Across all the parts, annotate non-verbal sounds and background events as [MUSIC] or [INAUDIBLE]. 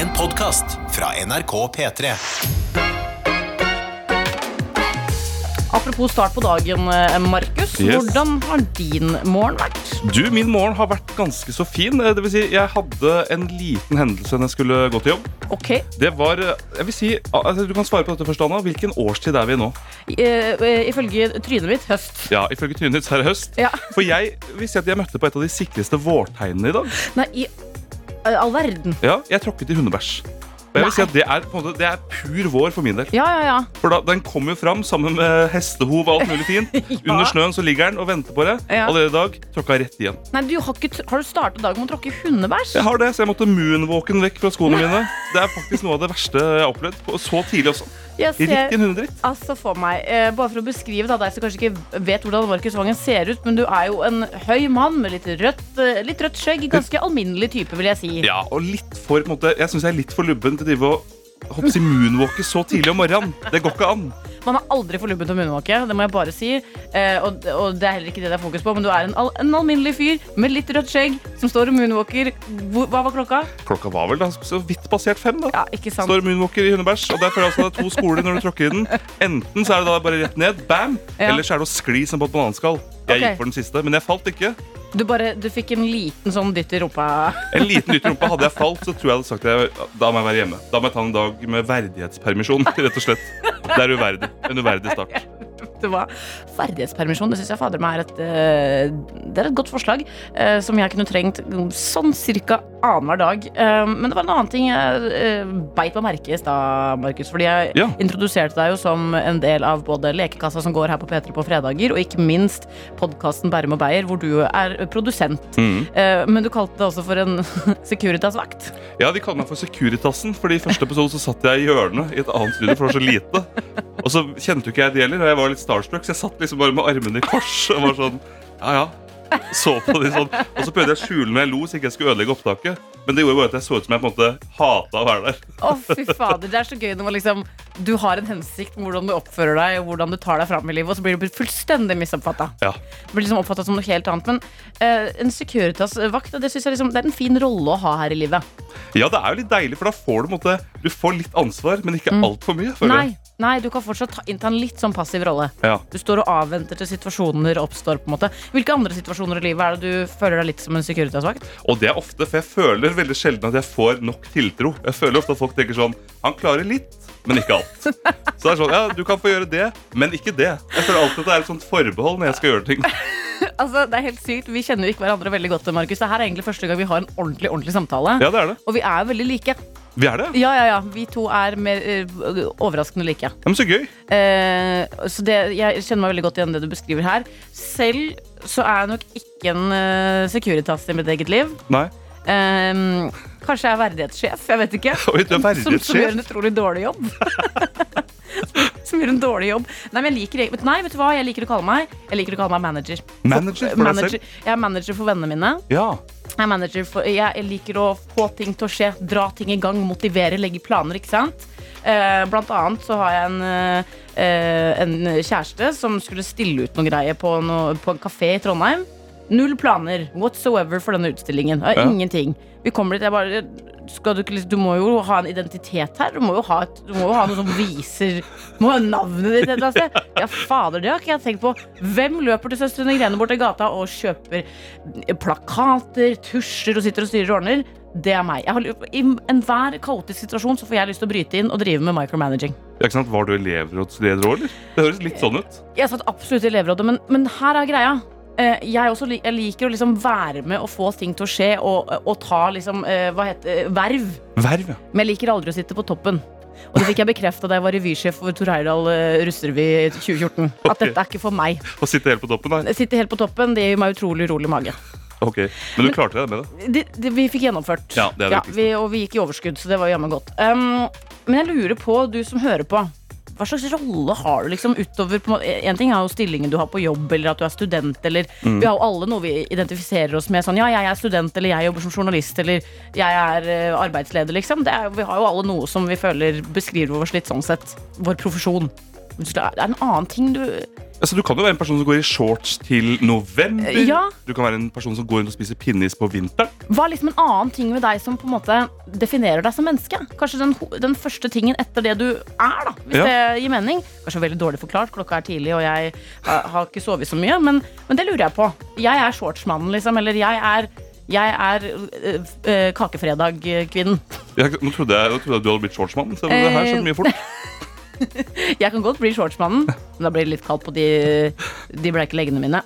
En podkast fra NRK P3. Apropos start på dagen, eh, Markus. Yes. Hvordan har din morgen vært? Du, min morgen har vært ganske så fin. Eh, Det vil si, jeg hadde en liten hendelse når jeg skulle gå til jobb. Ok. Det var, eh, jeg vil si, altså, Du kan svare på dette først, Anna. Hvilken årstid er vi i nå? I, eh, ifølge trynet mitt høst. Ja, Ifølge Trynet så er det høst. Ja. For jeg vil si at jeg møtte på et av de sikreste vårtegnene i dag. Nei, i all verden. Ja, Jeg tråkket i hundebæsj. Og jeg vil si at det er, måte, det er pur vår for min del. Ja, ja, ja. For da, Den kommer jo fram sammen med hestehov og alt mulig fint. [LAUGHS] Ja. Under snøen så ligger den og venter på det. Ja. Allerede i dag tråkka rett igjen. Nei, du har, ikke, har du startet dagen med å tråkke hundebæsj? Jeg har det, så jeg måtte moonwalken vekk fra skoene mine. Det er faktisk noe av det verste jeg har opplevd. Så tidlig også. Jeg ser altså for meg, eh, bare for å beskrive da, deg som kanskje ikke vet hvordan Markus Vangen ser ut, men du er jo en høy mann med litt rødt, eh, litt rødt skjegg. Ganske alminnelig type, vil jeg si. Ja, og litt for, på en måte, Jeg syns jeg er litt for lubben til å drive og hoppe i moonwalke så tidlig om morgenen. Det går ikke an. Man er aldri for lubben til å munnvåke, det må jeg bare si. Eh, og, og det er heller ikke det det er fokus på, men du er en, al en alminnelig fyr med litt rødt skjegg som står og moonwalker. Hvor, hva var klokka? Klokka var vel da så vidt passert fem. da Ja, ikke sant. Står moonwalker i hundebæsj, og derfor er det altså to skoler når du tråkker i den. Enten så er det da bare rett ned, bam, Ja. eller så er det å skli som på et bananskall. Jeg okay. gikk for den siste, men jeg falt ikke. Du, bare, du fikk en liten sånn dytt i rumpa. En liten dytt i rumpa. Hadde jeg falt, så tror jeg hadde sagt at jeg, da må jeg være hjemme. Da må jeg ta en dag med verdighetspermisjon, [LAUGHS] rett og slett. Det er uverdig. En uverdig start. Det var Verdighetspermisjon det synes jeg fader meg er et, eh, det er et godt forslag, eh, som jeg kunne trengt sånn cirka annenhver dag. Eh, men det var en annen ting jeg beit meg merke i stad, Markus. Fordi jeg Ja. introduserte deg jo som en del av både Lekekassa som går her på P3 på fredager, og ikke minst podkasten Bærum og Beyer, hvor du er produsent. Mm. Men du kalte det også for en [LAUGHS] Securitas-vakt. Ja, De kaller meg for Securitasen, Fordi i første episode så satt jeg i hjørnet i et annet studio, for det var så lite. Og så kjente jo ikke jeg det heller, og jeg var litt starstruck, så jeg satt liksom bare med armene i kors og var sånn Ja, ja. Så på de sånn. Og så prøvde jeg å skjule når jeg lo, så ikke jeg skulle ødelegge opptaket. Men det gjorde bare at jeg så ut som jeg på en måte hata å være der. Å, fy fader. Det er så gøy når man liksom Du har en hensikt med hvordan du oppfører deg, og hvordan du tar deg fram i livet, og så blir du fullstendig misoppfatta. Ja. Blir liksom oppfattet som noe helt annet. Men uh, en Securitas-vakt det synes jeg liksom, det er en fin rolle å ha her i livet. ja, det er jo litt deilig, for da får du måte Du får litt ansvar, men ikke altfor mye. Nei, nei, du kan fortsatt ta, innta en litt sånn passiv rolle. Ja. Du står og avventer til situasjoner oppstår. på en måte Hvilke andre situasjoner i livet er det du føler deg litt som en Securitas-vakt? Og det er ofte, for jeg føler veldig sjelden at jeg får nok tiltro. Jeg føler ofte at folk tenker sånn Han klarer litt, men ikke alt. [LAUGHS] Så det er sånn, ja, du kan få gjøre det, men ikke det. Jeg føler alltid at det er et sånt forbehold når jeg skal gjøre ting. [LAUGHS] Altså, det er helt sykt, Vi kjenner jo ikke hverandre veldig godt. Markus. Det her er egentlig første gang vi har en ordentlig ordentlig samtale. Ja, det er det. Og vi er veldig like. Vi er det. Ja, ja, ja. Vi to er mer uh, overraskende like. Ja, men så gøy. Uh, så det, jeg kjenner meg veldig godt igjen det du beskriver her. Selv så er jeg nok ikke en uh, Securitas i mitt eget liv. Nei. Eh, kanskje jeg er verdighetssjef. Jeg vet ikke. Oi, du er [LAUGHS] Som, som gjør en utrolig dårlig jobb. [LAUGHS] [LAUGHS] [LAUGHS] som gjør en dårlig jobb. Nei, men jeg liker, vet- nei, vet du hva jeg liker å kalle meg? Jeg liker å kalle meg manager. Manager for deg selv? Jeg er manager for vennene mine. Ja. Jeg, er manager for, jeg liker å få ting til å skje, dra ting i gang, motivere, legge planer. ikke sant? Eh, blant annet så har jeg en, eh, en kjæreste som skulle stille ut noe greier på, noe, på en kafé i Trondheim. Null planer whatsoever for denne utstillingen. Ja. Ingenting. Vi kommer dit, jeg bare du, ikke, liksom- du må jo ha en identitet her. Du må jo ha, et, du må jo ha noe som viser Du må ha navnet ditt et eller annet sted. Ja, fader, det har ikke jeg tenkt på. Hvem løper til Søstrene Grene bort til gata og kjøper plakater, tusjer og sitter og styrer og ordner? Det er meg. Har, I enhver kaotisk situasjon så får jeg lyst til å bryte inn og drive med micromanaging. Ja, ikke sant? Var du elevrådsleder òg, eller? Det høres litt sånn ut. Jeg satt absolutt i elevrådet, men, men her er greia. Eh, Jeg, også, jeg liker å liksom være med og få ting til å skje og, og ta liksom, eh, hva heter, verv. Verv, ja. Men jeg liker aldri å sitte på toppen. Og det fikk jeg bekrefta da jeg var revysjef for Tor Heyerdahl eh, Rusterevy i 2014. At dette er ikke for meg. Å sitte helt på toppen, nei. Sitte helt på toppen, det gir meg utrolig urolig mage. Ok, Men du klarte deg med det? Det, det, vi fikk gjennomført. Ja, det er det ja, vi, og vi gikk i overskudd, så det var jammen godt. Um, men jeg lurer på, du som hører på. Hva slags rolle har du liksom utover på, en ting er jo stillingen du har på jobb, eller at du er student, eller Mm. Vi har jo alle noe vi identifiserer oss med. Sånn, ja, jeg er student, eller jeg jobber som journalist, eller jeg er eh, arbeidsleder, liksom. Det er, vi har jo alle noe som vi føler beskriver oss litt sånn sett. Vår profesjon. Det er en annen ting du Altså, du kan jo være en person som går i shorts til november. Ja. Du kan være en person som går rundt og spiser pinnis på vinteren. Hva er liksom en annen ting ved deg som på en måte definerer deg som menneske? Kanskje den, den første tingen etter det du er, da, hvis Ja. det gir mening. Kanskje veldig dårlig forklart, klokka er tidlig og jeg uh, har ikke sovet så mye, men, men det lurer jeg på. Jeg er shortsmannen, liksom, eller jeg er, jeg er øh, kakefredag-kvinnen. Nå, nå trodde jeg du hadde blitt shortsmann, så det her skjedde mye fort. [LAUGHS] Jeg kan godt bli shortsmannen, men da blir det litt kaldt på de, de bleike leggene mine.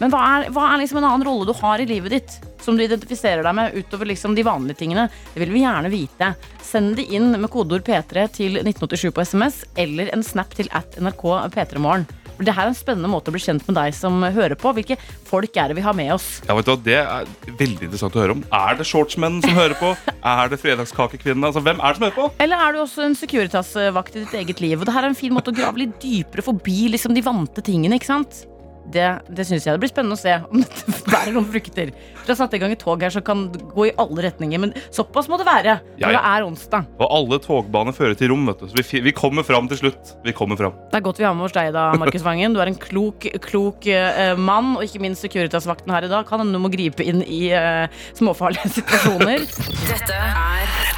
Men hva er, hva er liksom en annen rolle du har i livet ditt som du identifiserer deg med utover liksom de vanlige tingene? Det vil vi gjerne vite. Send det inn med kodeord P3 til 1987 på SMS eller en snap til at nrk p3morgen. Det her er en spennende måte å bli kjent med deg som hører på. Hvilke folk er det vi har med oss? Ja, vet du Det er veldig interessant å høre om. Er det shortsmenn som hører på? Er det fredagskakekvinnene? Altså, hvem er det som hører på? Eller er du også en Securitas-vakt i ditt eget liv? Og det her er en fin måte å grave litt dypere forbi liksom, de vante tingene, ikke sant? Det, det syns jeg det blir spennende å se om dette bærer [LAUGHS] noen frukter. Vi har satt i gang et tog her som kan gå i alle retninger, men såpass må det være Ja, når ja. det er onsdag. Og alle togbaner fører til rom. vet du Så vi, vi kommer fram til slutt. Vi kommer fram. Det er godt vi har med oss deg da, Markus Vangen. Du er en klok, klok uh, mann, og ikke minst Securitas-vakten her i dag kan hende du må gripe inn i uh, småfarlige [LAUGHS] situasjoner. Dette er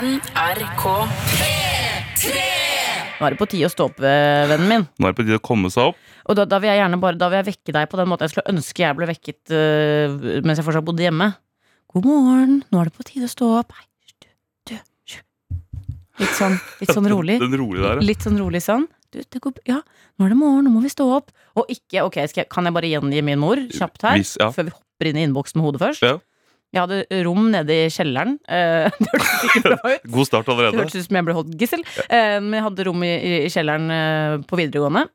NRK. Nå er det på tide å stå opp, eh, vennen min. Nå er det på tide å komme seg opp. Og da, da vil jeg gjerne bare Da vil jeg vekke deg på den måten jeg skulle ønske jeg ble vekket uh, mens jeg fortsatt bodde hjemme. God morgen, nå er det på tide å stå opp. Hei, du, du, sju. Litt sånn, litt sånn rolig. [LAUGHS] Den, den rolig der, ja. Litt sånn rolig sånn. Du, det går, ja, nå er det morgen, nå må vi stå opp. Og ikke, ok, jeg, kan jeg bare gjengi min mor kjapt her? Vis, ja. Før vi hopper inn i innboksen med hodet først. Ja. Jeg hadde rom nede i kjelleren. [LAUGHS] Det. [LAUGHS] God start Det allerede. hørtes ut som jeg ble holdt gissel. Eh, men jeg hadde rom i, i kjelleren eh, på videregående.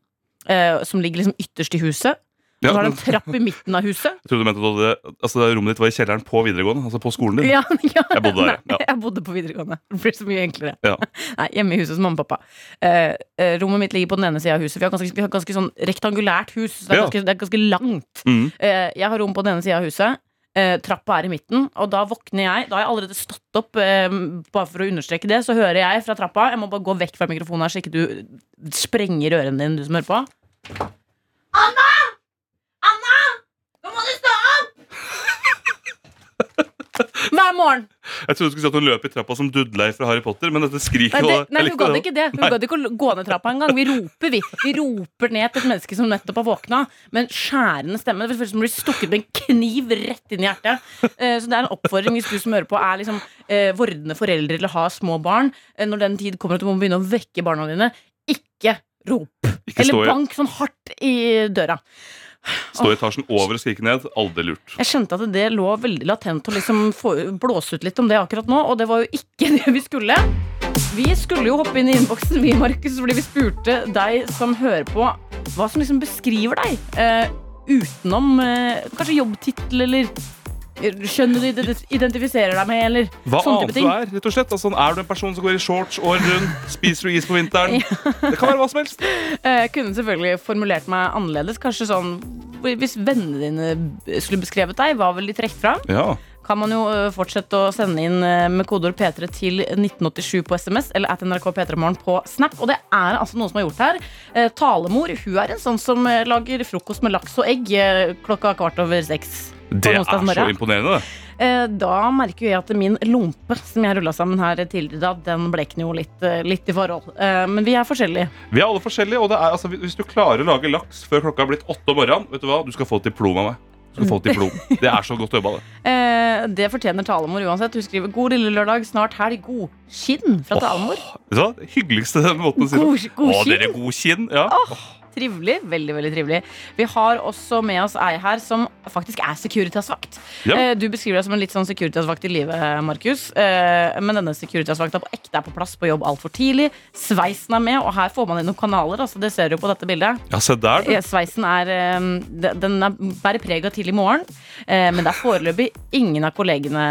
eh, som ligger liksom ytterst i huset. Og Ja, så har det en trapp i midten av huset. [LAUGHS] Jeg trodde du mente at du hadde, altså, rommet ditt var i kjelleren på videregående. Altså på skolen din. Ja, ja. Jeg bodde der, Nei, ja. jeg bodde på videregående. Det blir så mye enklere. Ja. Nei, Hjemme i huset hos mamma og pappa. Eh, eh, rommet mitt ligger på den ene sida av huset. Vi har ganske, vi har ganske sånn rektangulært hus. Så det, er Ja. ganske, det er ganske langt. Mm. Eh, jeg har rom på den ene sida av huset. Eh, trappa er i midten, og da våkner jeg. Da har jeg allerede stått opp. Eh, bare for å understreke det, så hører jeg fra trappa Jeg må bare gå vekk fra mikrofonen her, så ikke du sprenger ørene dine, du som hører på. Anna! Anna! Nå må du stå! Hver morgen. Jeg trodde du skulle si at hun løp i trappa som Dudley fra Harry Potter, men dette skriket Nei, det, nei hun gadd ikke det. Hun gadd ikke å gå ned trappa engang. Vi roper, vi. Vi roper ned til et menneske som nettopp har våkna med en skjærende stemme. Det føles som å bli stukket med en kniv rett inn i hjertet. Eh, Så det er en oppfordring hvis du som hører på er liksom eh, vordende foreldre eller har små barn. eh, Når den tid kommer at du må begynne å vekke barna dine, ikke rop. Ikke Eller bank sånn hardt i døra. Stå i etasjen over og skrike ned. Aldri lurt. Jeg skjønte at det lå veldig latent å liksom blåse ut litt om det akkurat nå, og det var jo ikke [LAUGHS] det vi skulle. Vi skulle jo hoppe inn i innboksen, vi, Markus, fordi vi spurte deg som hører på, hva som liksom beskriver deg. Eh, utenom eh, kanskje jobbtittel eller skjønnet du identifiserer deg med, eller Hva sånne annet du er, rett og slett. Altså, er du en person som går i shorts året rundt? Spiser du is på vinteren? Det kan være hva som helst. Eh, Jeg kunne selvfølgelig formulert meg annerledes. Kanskje sånn Hvis vennene dine skulle beskrevet deg, hva ville de trekke fra? Ja. kan man jo fortsette å sende inn med kodeord P3 til 1987 på SMS eller at NRK P3morgen på Snap. Og det er altså noen som har gjort her. Eh, talemor hun er en sånn som eh, lager frokost med laks og egg eh, klokka kvart over seks. På Det er så imponerende, det. Eh, da merker jeg at min lompe som jeg rulla sammen her tidligere den blekner jo litt, eh, litt i forhold. Eh, men vi er forskjellige. Vi er alle forskjellige, og det er, altså, hvis du klarer å lage laks før klokka er blitt åtte om morgenen, vet du hva? Du skal få et diplom av meg. Du skal få et diplom. [LAUGHS] Det er så godt jobba, det. Det fortjener talemor uansett. Hun skriver 'God lille lørdag, snart helg'. God kinn fra talemor. Vet du? Det hyggeligste måten å si det God, god Å, dere god kinn. Ja. Trivelig. Veldig, veldig trivelig. Vi har også med oss ei her som faktisk er Securitas-vakt. Ja. Eh, Du beskriver deg som en litt sånn Securitas-vakt i livet, Markus. Eh, Men denne Securitas-vakta på ekte er på plass på jobb altfor tidlig. Sveisen er med, og her får man inn noen kanaler. Altså, det ser du på dette bildet. ja, se der, du. Sveisen er eh, de- Den er bærer preg av tidlig morgen, eh, men det er foreløpig ingen av kollegene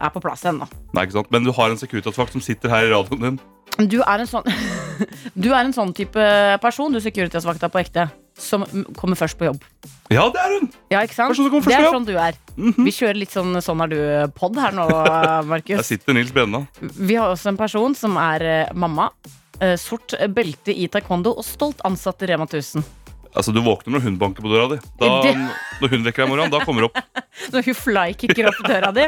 er på plass ennå. Nei, ikke sant? Men du har en Securitas-vakt som sitter her i radioen din. Du er en sånn [LAUGHS] Du er en sånn type person, du Securitas-vakta på ekte, som mm, kommer først på jobb. Ja, det er hun! Ja, ikke sant? Person som kommer Det er jobb. sånn du er. Vi kjører litt sånn Sånn er du-pod her nå, [LAUGHS] Der Markus. sitter Nils Brenna. Vi har også en person som er eh, mamma. eh, Sort belte i taekwondo og stolt ansatt i Rema 1000. Altså, Du våkner når hun banker på døra di. Da, når hun vekker deg om morgenen, da kommer hun opp. [LAUGHS] Når hun flykicker opp døra di.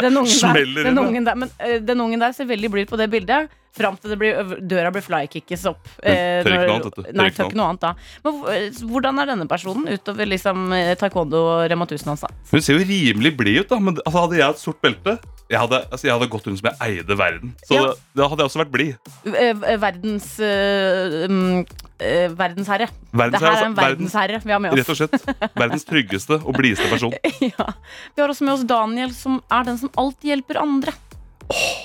Den ungen, der, den, ungen der, men, eh, den ungen der ser veldig blid på det bildet. Fram til det blir, døra blir flykickes opp. eh, tør ikke noe annet, vet du. Nei, ikke tør ikke noe annet da. Men eh, hvordan er denne personen utover liksom eh, taekwondo og Rema 1000 hans? Hun ser jo rimelig blid ut, da. Men altså, hadde jeg et sort belte jeg hadde, altså, jeg hadde gått rundt som jeg eide verden. Så Ja. da, da hadde jeg også vært blid. Eh, Verdens øh, eh, Verdensherre. Verdens- det her er altså, en verdens- verdensherre vi har med Rett oss. og slett verdens tryggeste og blideste person. [LAUGHS] ja. Vi har også med oss Daniel, som er den som alltid hjelper andre.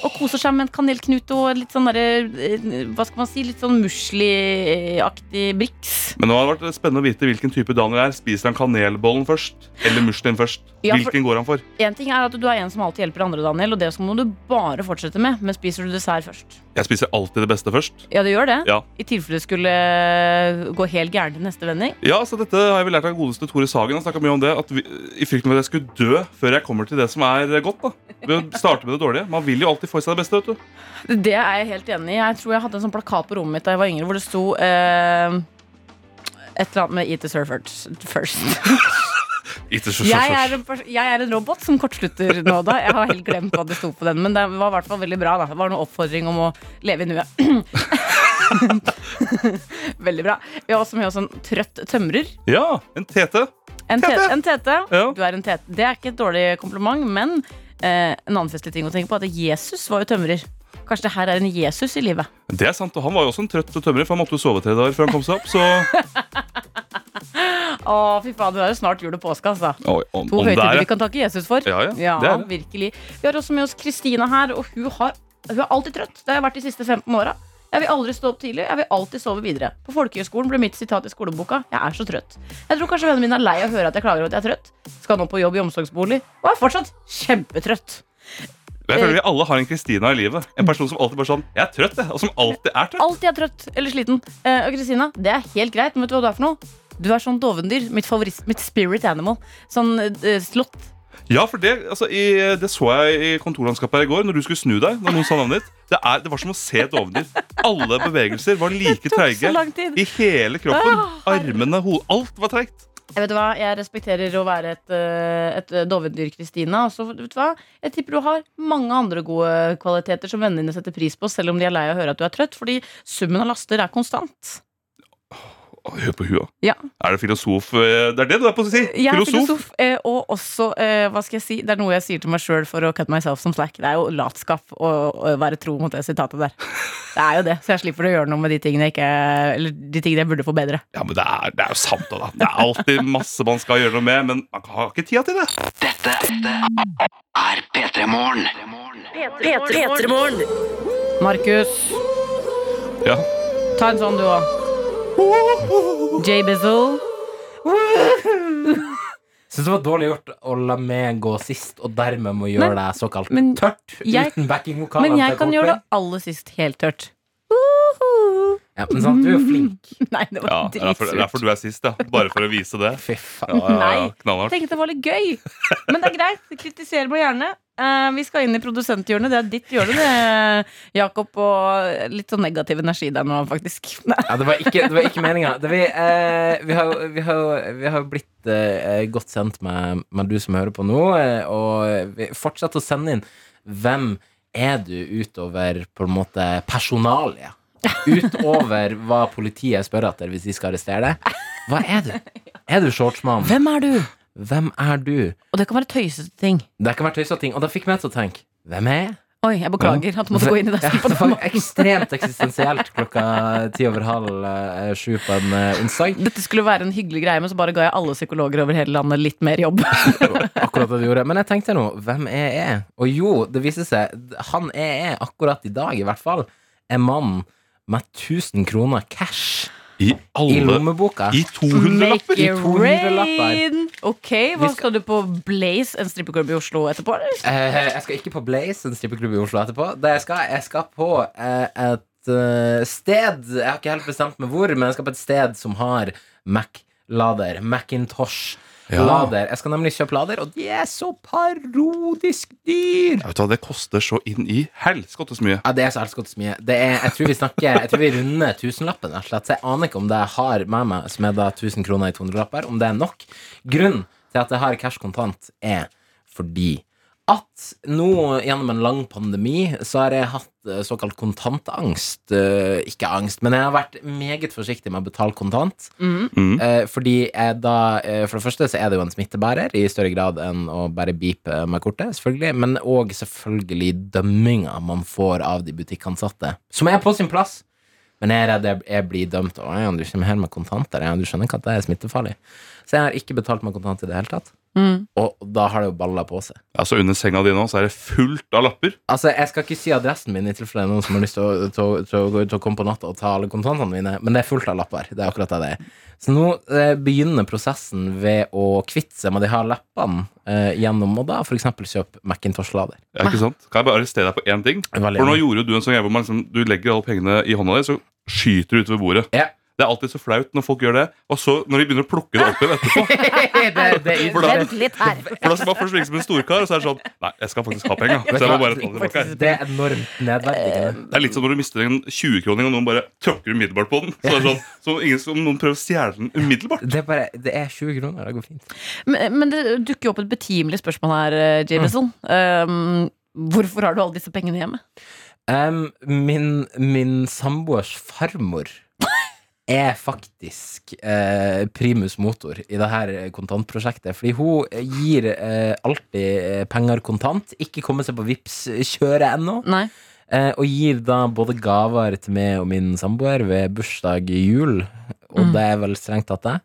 Og koser seg med en kanelknut og litt sånn derre eh, Hva skal man si? Litt sånn musli-aktig briks. Men nå har det vært spennende å vite hvilken type Daniel er. Spiser han kanelbollen først, eller muslien først? Ja, for- Hvilken går han for? En ting er at du er en som alltid hjelper andre, Daniel, og det må du bare fortsette med. Men spiser du dessert først? Jeg spiser alltid det beste først. Ja, det gjør det. Ja. I tilfelle det skulle eh, gå helt gærent neste vending. Ja, så dette har jeg vel lært av godeste Tore Sagen. Han snakket mye om det, at vi, I frykten for at jeg skulle dø før jeg kommer til det som er godt. da Ved å starte med det dårlige. Man vil jo alltid få i seg det beste. vet du Det er jeg helt enig i. Jeg tror jeg hadde en sånn plakat på rommet mitt da jeg var yngre, hvor det sto eh, et eller annet med Eat the surfer first. [LAUGHS] Jeg er, en jeg er en robot som kortslutter nå, da. Jeg har helt glemt hva det sto på den, men det var i hvert fall veldig bra. da Det var noen oppfordring om å leve i nuet. [LAUGHS] veldig bra. Vi har også med oss en trøtt tømrer. Ja, en tete. En Tete. tete. En tete. Ja. Du er en tete. Det er ikke et dårlig kompliment, men eh, en annen festlig ting å tenke på at Jesus var jo tømrer. Kanskje det her er en Jesus i livet. Det er sant, og Han var jo også en trøtt tømrer, for han måtte jo sove tre dager før han kom seg opp. Så [LAUGHS] Å, fy faen, det er jo snart jul og påske, altså. Oi, om, To om høytider er vi kan takke Jesus for. Ja, ja, det er det. virkelig. Vi har også med oss Kristina her, og hun, har, hun er alltid trøtt. Det har jeg vært de siste 15 åra. Jeg vil aldri stå opp tidlig, jeg vil alltid sove videre. På folkehøyskolen ble mitt sitat i skoleboka 'Jeg er så trøtt'. Jeg tror kanskje vennene mine er lei av å høre at jeg klager over at jeg er trøtt. Skal nå på jobb i omsorgsbolig, og er fortsatt kjempetrøtt. Jeg føler vi alle har en Kristina i livet. En person som alltid bare sånn Jeg er trøtt. Og som alltid er trøtt. Alltid er trøtt eller sliten. Eh, og Kristina, det er helt greit, men vet du hva du er for noe? Du er sånn dovendyr. Mitt favoritt, mitt spirit animal. Sånn eh, slått. Ja, for det, altså, i, det så jeg i kontorlandskapet her i går, når du skulle snu deg. Når noen sa navnet ditt det, er, det var som å se et dovendyr. Alle bevegelser var like [LAUGHS] treige i hele kroppen. Armene, hodet. Alt var treigt. Jeg vet hva, jeg respekterer å være et, eh, et eh, dovendyr, Kristina. Og så, vet du hva, jeg tipper du har mange andre gode kvaliteter som vennene dine setter pris på, selv om de er lei av å høre at du er trøtt, fordi summen av laster er konstant. Hør på hua. Ja. Er det filosof eh, Det er det du er på å si? Jeg er Filosof. filosof, eh, og også, eh, hva skal jeg si, det er noe jeg sier til meg sjøl for å cut myself som slack. Det er jo latskap å, å være tro mot det sitatet der. Det er jo det, så jeg slipper å gjøre noe med de tingene jeg ikke Eller de tingene jeg burde få bedre. Ja, men det er, det er jo sant, da. Det er alltid masse man skal gjøre noe med, men man har ikke tida til det. Dette er P3 Morgen. P3morgen. Markus, Ja. ta en sånn du òg. J-Bizzle. Syns det var dårlig gjort å la meg gå sist, og dermed må gjøre Men- det såkalt men tørt jeg- uten backingvokal. Men jeg kan gjøre det aller sist helt tørt. Ja, men sant, du er jo flink. [LAUGHS] Nei, det ja var det er derfor, det er derfor du er sist, ja. Bare for å vise det. Fy faen. Ja, ja, ja, knallhardt. tenkte det var litt gøy. Men det er greit. Kritiser meg gjerne. Uh, vi skal inn i produsenthjørnet. Det er ditt hjørne, det, Jakob. Og litt sånn negativ energi der nå, faktisk. [LAUGHS] Ja, det var ikke, det var ikke meninga. Vi, uh, vi har jo vi har, vi har blitt uh, godt kjent med, med du som hører på nå, og vi fortsetter å sende inn hvem er du utover på en måte personalia? [LAUGHS] Utover hva politiet spør etter hvis de skal arrestere deg. Hva er du? [LAUGHS] Er du shortsmann? Hvem er du? Hvem er du? Og det kan være tøysete ting. Det kan være tøysete ting, og det fikk meg til å tenke Hvem er jeg? Oi, jeg beklager at du måtte gå inn i det. [LAUGHS] Ja, på den måten. ekstremt eksistensielt klokka ti over halv eh, sju på en eh, onsdag. Dette skulle være en hyggelig greie, men så bare ga jeg alle psykologer over hele landet litt mer jobb. Akkurat det du gjorde. Men jeg tenkte nå, hvem er jeg? Og jo, det viser seg, han er jeg akkurat i dag, i hvert fall. er mann med 1000 kroner cash I i lommeboka. I 200-lapper! Make it 200-lapper. rain! Ok, hva skal- skal du på Blaze, en strippeklubb i Oslo etterpå. Eh, jeg skal ikke på Blaze, en strippeklubb i Oslo etterpå. Det jeg skal, jeg skal på eh, et uh, sted Jeg har ikke helt bestemt meg hvor, men jeg skal på et sted som har Mac lader. Macintosh. Ja. Lader. Jeg skal nemlig kjøpe lader, og de er så parodisk dyr! Jeg vet hva, Det koster så inn i helskottes mye. Ja, det er så helskottes mye. Det er, jeg tror vi snakker Jeg tror vi runder tusenlappen. Så jeg aner ikke om det jeg har med meg, som er da 1000 kroner i 200-lapper, om det er nok. Grunnen til at jeg har cash kontant, er fordi at nå gjennom en lang pandemi så har jeg hatt såkalt kontantangst. Eh, Ikke angst, men jeg har vært meget forsiktig med å betale kontant. Mm. Eh, fordi jeg da eh, For det første så er det jo en smittebærer i større grad enn å bare beepe med kortet, selvfølgelig. Men òg selvfølgelig dømminga man får av de butikkansatte, som er på sin plass. Men jeg er redd jeg, jeg blir dømt. Å, ja, du kommer her med kontanter. Ja, du skjønner ikke at det er smittefarlig. Så jeg har ikke betalt med kontant i det hele tatt. Mm. Og da har det jo balla på seg. Altså Under senga di nå så er det fullt av lapper. Altså, Jeg skal ikke si adressen min i tilfelle noen som har lyst til å, til, til, å, til å komme på natta og ta alle kontantene mine, men det er fullt av lapper. Det er akkurat det det er. Så nå eh, begynner prosessen ved å kvitte seg med de her lappene eh, gjennom å da f.eks. kjøpe Macintosh-lader. Ja, ikke sant? Kan jeg bare arrestere deg på én ting? Veldig For nå gjorde du en sånn greie hvor man liksom, du legger alle pengene i hånda di, så skyter du utover bordet. Ja. Det er alltid så flaut når folk gjør det. Og så når de begynner å plukke det opp igjen etterpå [LAUGHS] det, det, For da-. For da skal man først virke som en storkar, og så er det sånn Nei, jeg skal faktisk ha penga. Så jeg må bare ta det tilbake her. det er enormt nedverdigende. Det er litt som når du mister en 20-kroning, og noen bare tråkker umiddelbart på den. Så det er sånn som, ingen, som noen prøver å stjele den umiddelbart. Det er, bare, det er 20 kroner. Det går fint. Men, men det dukker jo opp et betimelig spørsmål her, Jameson. Jameson. Um, hvorfor har du alle disse pengene hjemme? Um, min, min samboers farmor er faktisk eh, primus motor i det her kontantprosjektet. Fordi hun gir eh, alltid eh, penger kontant. Ikke kommet seg på vips kjøret ennå. Nei. Eh, og gir da både gaver til meg og min samboer ved bursdag i jul. Og Mm. det er vel strengt tatt det.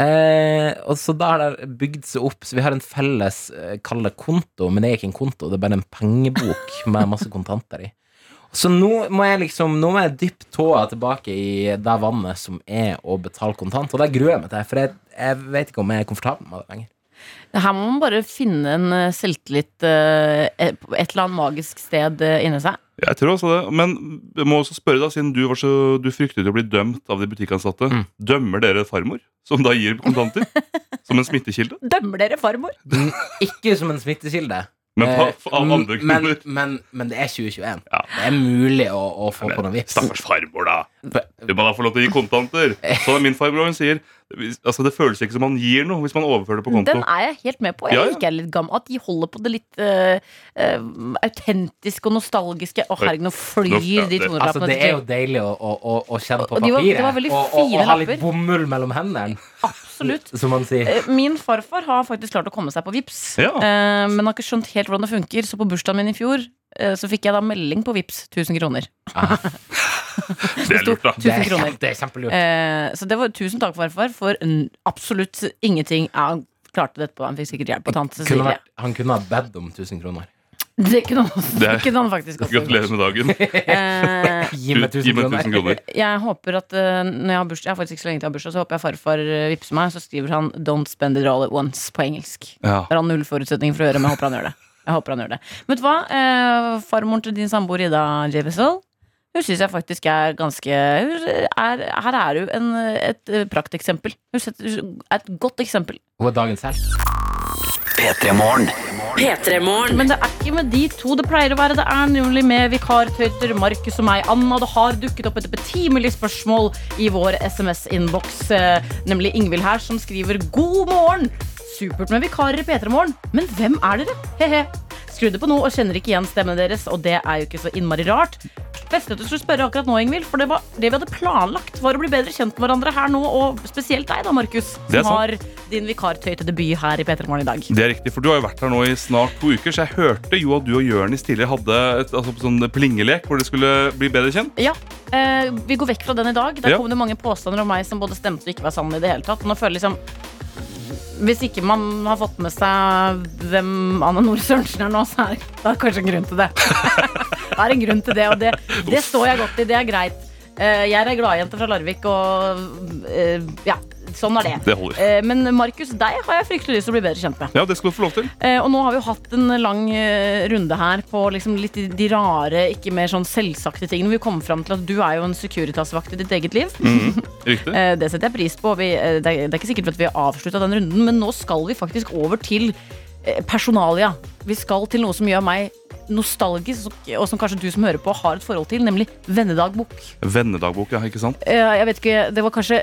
Eh, og så da har det bygd seg opp. Så vi har en felles, eh, kall det konto, men det er ikke en konto, det er bare en pengebok med masse kontanter i. Så nå må jeg liksom Nå må jeg dyppe tåa tilbake i det vannet som er å betale kontant. Og det gruer jeg meg til, for jeg, jeg vet ikke om jeg er komfortabel med det lenger. Her må man bare finne en eh, selvtillit eh, et på et eller annet magisk sted eh, inni seg. Jeg tror også det. Men jeg må også spørre, da, siden du, var så, du fryktet å bli dømt av de butikkansatte. Mm. Dømmer dere farmor, som da gir kontanter? [LAUGHS] som en smittekilde? Dømmer dere farmor? [LAUGHS] Ikke som en smittekilde. Men Eh, andre men, men, men det er 2021. Ja. Det er mulig å, å få på noe vips. Stakkars farmor, da. Du må da få lov til å gi kontanter. Er min farbror Hun sier altså, det føles ikke som man gir noe hvis man overfører det på konto. Den er jeg helt med på. Jeg Ja, ja. jeg litt gammel At de holder på det litt uh, autentiske og nostalgiske. Å herregud, nå flyr Nå- ja, de det- 200-lappene. Altså, det er jo deilig å, å, å, å kjenne på Og de var- papiret. var og, og, og ha litt bomull mellom hendene, Absolutt. Som man sier. Eh, Min farfar har faktisk klart å komme seg på Vips Ja. eh, men har ikke skjønt helt hvordan det funker. Så på bursdagen min i fjor eh, så fikk jeg da melding på Vips 1000 kroner. [LAUGHS] Det er lurt, da. Det er, 1000 kroner. kjempe- det er kjempelurt. Eh, så det var tusen takk, farfar, for absolutt ingenting. Ja, han klarte det etterpå. Han fikk sikkert hjelp av tante Cecilie. han kunne ha bedt om 1000 kroner. Det kunne han, Det det er- ikke noe faktisk også Gratulerer med dagen. Eh, Gi meg Gi 1000 kroner. jeg håper at uh, når jeg har bursdag Jeg har faktisk ikke så lenge til jeg har bursdag, så håper jeg farfar eh, vippser meg. Så skriver han 'Don't spend it all at once' på engelsk. Ja. Det har han null forutsetninger for å gjøre, men jeg håper han gjør det. Jeg håper han gjør det Vet du hva? Eh, farmoren til din samboer Ida J. Wessel, hun syns jeg faktisk er ganske hun er, Her er hun en, et eh, prakteksempel. Hun hun er et godt eksempel. Hun er dagens helt. P3 Morgen. P3morgen. Men det er ikke med de to det pleier å være. Det er nemlig med vikartøyter Markus og meg. Anna, det har dukket opp et betimelig spørsmål i vår SMS-innboks. eh, Nemlig Ingvild her, som skriver 'God morgen'. Supert med vikarer i P3 Morgen, men hvem er dere? He-he. Skrudde på noe og kjenner ikke igjen stemmen deres, og det er jo ikke så innmari rart. Beste at du skulle spørre akkurat nå, Ingvild, for det, var, det vi hadde planlagt, var å bli bedre kjent med hverandre her nå, og spesielt deg da, Markus, som har din vikartøytedebut her i P3 Morgen i dag. Det er riktig, for Du har jo vært her nå i snart to uker, så jeg hørte jo at du og Jørnis tidligere hadde et altså, sånn plingelek hvor dere skulle bli bedre kjent. Ja, eh, Vi går vekk fra den i dag. Der Ja. kom det mange påstander om meg som både stemte og ikke var sanne. i det hele tatt Nå føler jeg liksom Hvis ikke man har fått med seg hvem Anne Nore Sørensen er nå, så er det kanskje en grunn til det. [LAUGHS] det er en grunn til det, og det, det står jeg godt i. Det er greit. Eh, jeg er ei gladjente fra Larvik, og eh, ja, sånn er det. Det. Eh, men Markus, deg har jeg fryktelig lyst til å bli bedre kjent med. Ja, det skal du få lov til. Og nå har vi jo hatt en lang runde her på liksom litt de, rare, ikke mer sånn selvsagte tingene. Vi kom fram til at du er jo en Securitas-vakt i ditt eget liv. [LAUGHS] Riktig. Eh, det setter jeg pris på. Vi, det, er, ikke sikkert at vi har avslutta den runden, men nå skal vi faktisk over til personalia. Vi skal til noe som gjør meg nostalgisk, og som kanskje du som hører på har et forhold til, nemlig vennedagbok. Vennedagbok, ja, ikke sant? Eh, jeg vet ikke, Det var kanskje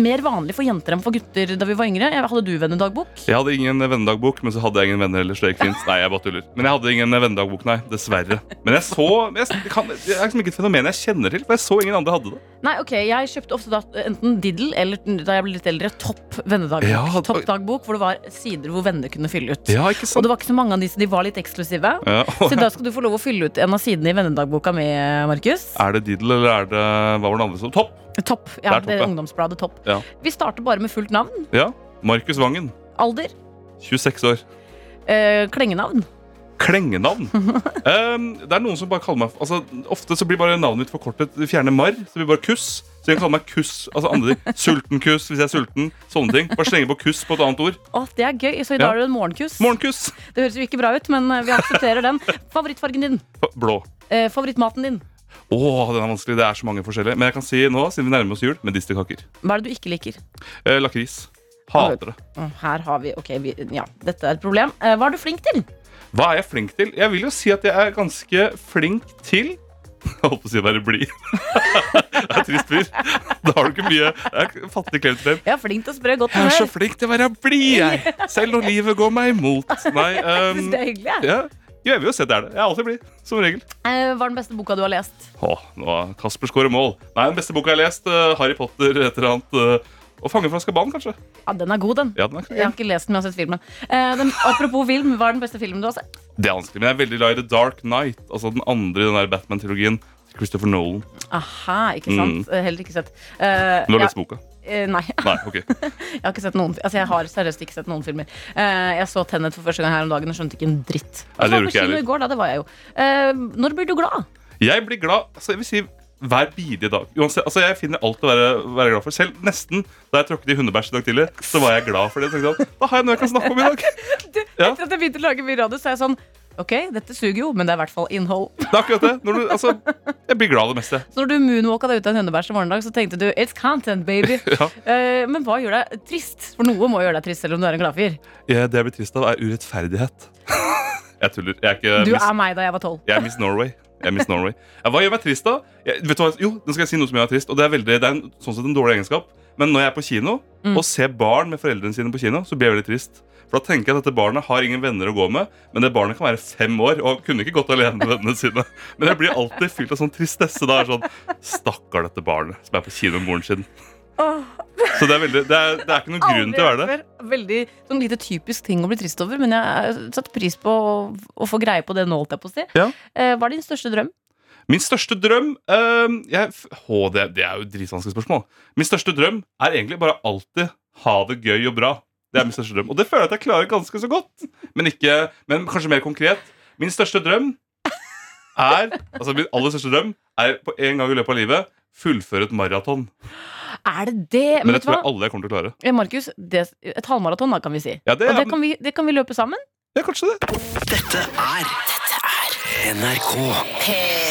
mer vanlig for jenter enn for gutter da vi var yngre. Hadde du vennedagbok? Jeg hadde ingen vennedagbok, men så hadde jeg ingen venner heller, så Det gikk fint. [LAUGHS] Nei, jeg bare tuller. Men jeg hadde ingen vennedagbok, nei. Dessverre. Men jeg så jeg, det kan, Det er liksom ikke et fenomen jeg kjenner til, for jeg så ingen andre hadde det. Nei, ok, Jeg kjøpte ofte da, enten Diddle eller da jeg ble litt eldre, Topp vennedagbok. Ja, oi. Topp dagbok, Hvor det var sider hvor venner kunne fylle ut. Ja, ikke Og det var ikke så mange av de, så de var litt eksklusive. Ja, [LAUGHS] Så da skal du få lov å fylle ut en av sidene i vennedagboka mi, Markus. Er det Diddle, eller er det Hva var det andre som Topp? Topp. Ja, Det er Topp, det er ungdomsbladet Topp. Ja. Vi starter bare med fullt navn. Ja. Markus Vangen. Alder. 26 år. Eh, klengenavn. Klengenavn. [LAUGHS] um, det er noen som bare kaller meg altså, Ofte så blir bare navnet mitt forkortet. Fjerner marr, så blir bare kuss. Så jeg kan kalle meg kuss. Altså andre ting. Sultenkuss hvis jeg er sulten. Sånne ting. Bare slenge på kuss på et annet ord. Å, det er gøy. Så i dag Ja. du en morgenkuss. Morgenkuss. Det høres jo ikke bra ut, men eh, vi aksepterer den. Favorittfargen din. Blå. Eh, favorittmaten din. Å, den er vanskelig. Det er så mange forskjellige. Men jeg kan si nå, siden vi nærmer oss jul, medisterkaker. Hva er det du ikke liker? Eh, Lakris. Hater det. Her har vi Ok, vi, ja, dette er et problem. Eh, hva er du flink til? Hva er jeg flink til? Jeg vil jo si at jeg er ganske flink til Jeg holdt på å si å være blid. [LAUGHS] jeg er trist fyr. Da har du ikke mye Jeg er fattig klemt frem. Jeg er flink til å sprø godt Jeg er så flink til å være blid, jeg. Selv når livet går meg imot. Nei, [LAUGHS] um, det er hyggelig. jeg. ja, jeg vil jo se det er det. Jeg er alltid blid, som regel. Eh, hva er den beste boka du har lest? Åh, nå har Kasper skårer mål. Nei, Den beste boka jeg har lest, uh, Harry Potter, et eller annet uh, Å fange fra Skaban', kanskje. Ja, Den er god, den. Ja, den er Jeg har ikke lest den, men jeg har sett filmen. Eh, den, apropos film, hva er den beste filmen du har sett? Det er vanskelig, men jeg er veldig glad i The Dark Knight. Altså den andre i den der Batman-trilogien. Christopher Nolan. Aha, ikke sant? Mm. Heller ikke sett. Eh, Du har ja, lest boka? eh, nei, [LAUGHS] Nei, ok. jeg har ikke sett noen Altså, jeg har seriøst ikke sett noen filmer. Eh, jeg så Tenet for første gang her om dagen og skjønte ikke en dritt. Nei, det Jeg var gjorde på ikke jeg kino i går, da. Det var jeg jo. Eh, når blir du glad? Jeg blir glad altså jeg vil si, hver bidige dag. Uansett, altså jeg finner alt å være, være glad for. Selv nesten da jeg tråkket i hundebæsj i dag tidlig, så var jeg glad for det. Tenkte da har jeg noe jeg kan snakke om i dag. [LAUGHS] Ja. Etter at jeg begynte å lage mye radio, så er jeg sånn Ok, dette suger jo, men det er i hvert fall innhold. Det er akkurat det. Du, altså, jeg blir glad av det meste. Så når du moonwalka deg ut av en hundebæsj i morgendag, så tenkte du it's content, baby. [LAUGHS] Ja. uh, men hva gjør deg trist? For noe må gjøre deg trist, selv om du er en gladfyr. Ja, det jeg blir trist av, er urettferdighet. [LAUGHS] Jeg tuller. Jeg er ikke Du Miss, er meg da jeg var tolv. jeg er Miss Norway. Jeg Miss Norway. Hva gjør meg trist, da? Jeg, vet du hva? Jo, nå skal jeg si noe som gjør meg trist. Og det er, veldig, det er en, sånn sett en dårlig egenskap. Men når jeg er på kino Mm. og ser barn med foreldrene sine på kino, så blir jeg veldig trist. For da tenker jeg at dette barnet har ingen venner å gå med, men det barnet kan være fem år og kunne ikke gått alene med vennene sine. Men jeg blir alltid fylt av sånn tristesse. Da sånn Stakkar dette barnet som er på kino med moren sin. Så det er, veldig, det, er, det er ikke noen grunn til å være det. Veldig sånn lite typisk ting å bli trist over, men jeg satte pris på å, å få greie på det nå, holdt jeg på å si. Ja. Eh, hva er din største drøm? Min største drøm eh, jeg, å, det, det er jo et dritvanskelig spørsmål. Min største drøm er egentlig bare alltid ha det gøy og bra. Det er min største drøm. Og det føler jeg at jeg klarer ganske så godt. Men, ikke, men kanskje mer konkret. Min største drøm er Altså min aller største drøm er på en gang i løpet av livet fullføre et maraton. Er det det? Men Men det tror jeg alle kommer til å klare. Eh, Markus, det, et halvmaraton, da, kan vi si. Ja, det, Og det er, kan, vi, det kan vi løpe sammen. ja, kanskje det. Dette er NRK.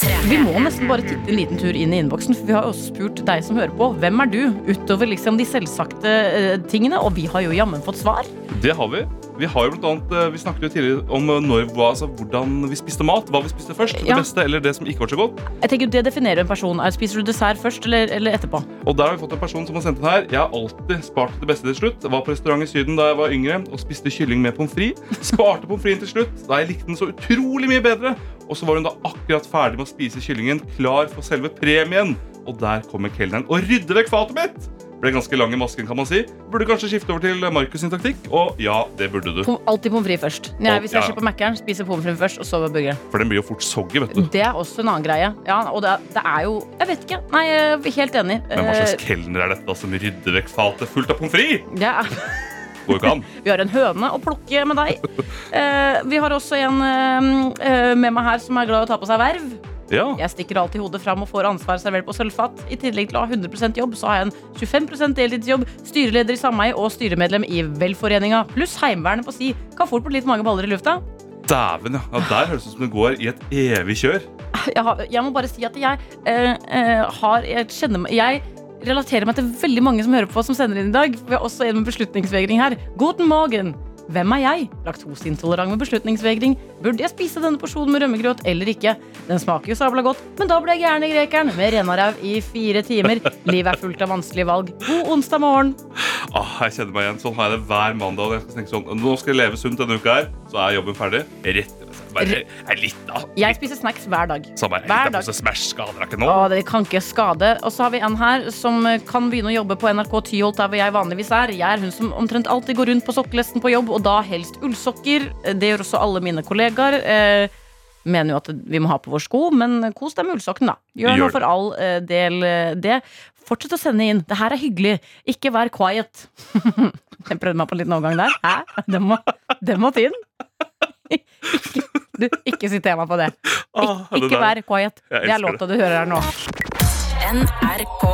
Vi må nesten bare titte en liten tur inn i innboksen, for vi har også spurt deg som hører på. Hvem er du, utover liksom de selvsagte eh, tingene? Og vi har jo jammen fått svar. Det har vi. Vi har jo blant annet, eh, vi snakket jo tidligere om eh, når, altså, hvordan vi spiste mat. Hva vi spiste først. Ja. Det beste eller det som ikke var så godt. Jeg tenker Det definerer en person. Er, spiser du dessert først eller, eller etterpå? Og der har vi fått en person som har sendt den her. Jeg har alltid spart det beste til slutt. Var på restaurant i Syden da jeg var yngre og spiste kylling med pommes frites. Sparte pommes fritesen til slutt da jeg likte den så utrolig mye bedre. Og så var hun da akkurat ferdig med å spise kyllingen, klar for selve premien. Og der kommer kelneren og rydder vekk fatet mitt. Ble ganske lang i masken, kan man si. Burde kanskje skifte over til Markus sin taktikk. Og ja, det burde du. Alltid pommes frites først. Nei, hvis jeg ja. på Mækkern, spiser pommes frites først, og så burgeren. For den blir jo fort soggy, vet du. Det er også en annen greie. Ja, og det, det er jo Jeg vet ikke. Nei, jeg er helt enig. Men hva slags Eh, kelner er dette da, som rydder vekk fatet fullt av pommes frites? ja. [LAUGHS] Går ikke an. [LAUGHS] Vi har en høne å plukke med deg. Eh, vi har også en eh, eh, med meg her som er glad i å ta på seg verv. Ja. Jeg stikker alltid hodet fram og får ansvar servert på sølvfat. I tillegg til å ha 100% jobb, så har jeg en 25% deltidsjobb, styreleder i sameie og styremedlem i Velforeninga, pluss Heimevernet på si. Kan fort bli litt mange baller i lufta. Dæven, ja. ja. Der høres det ut som det går i et evig kjør. [LAUGHS] Jeg, har, jeg må bare si at jeg eh, eh, har Jeg kjenner meg Jeg relaterer meg til veldig mange som hører på som sender inn i dag. Vi har også en med beslutningsvegring her. Guten morgen! Hvem er jeg? Laktoseintolerant med beslutningsvegring. Burde jeg spise denne porsjonen med rømmegrøt eller ikke? Den smaker jo sabla godt, men da ble jeg gæren i grekeren med renaræv i fire timer. Livet er fullt av vanskelige valg. God onsdag morgen. Ah, jeg kjenner meg igjen. Sånn har jeg det hver mandag. Jeg skal tenke sånn, Nå skal jeg leve sunt denne uka her, så er jobben ferdig. Rett bare er litt da. Jeg spiser snacks hver dag. Samme er Hver dag. Smash skader ikke nå. Å, det kan ikke skade. Og så har vi en her som kan begynne å jobbe på NRK Tyholt, der hvor jeg vanligvis er. Jeg er hun som omtrent alltid går rundt på sokkelesten på jobb, og da helst ullsokker. Det gjør også alle mine kollegaer. Eh, mener jo at vi må ha på vår sko, men kos deg med ullsokken, da. Gjør Gjør nå for all eh, del eh, det. Fortsett å sende inn. Det her er hyggelig. Ikke vær quiet. [LAUGHS] jeg prøvde meg på en liten overgang der. Hæ? Den må, den må til. [LAUGHS] Ikke, du, ikke siter meg på det. Ik ikke vær quiet. Det er låta du hører her nå. NRK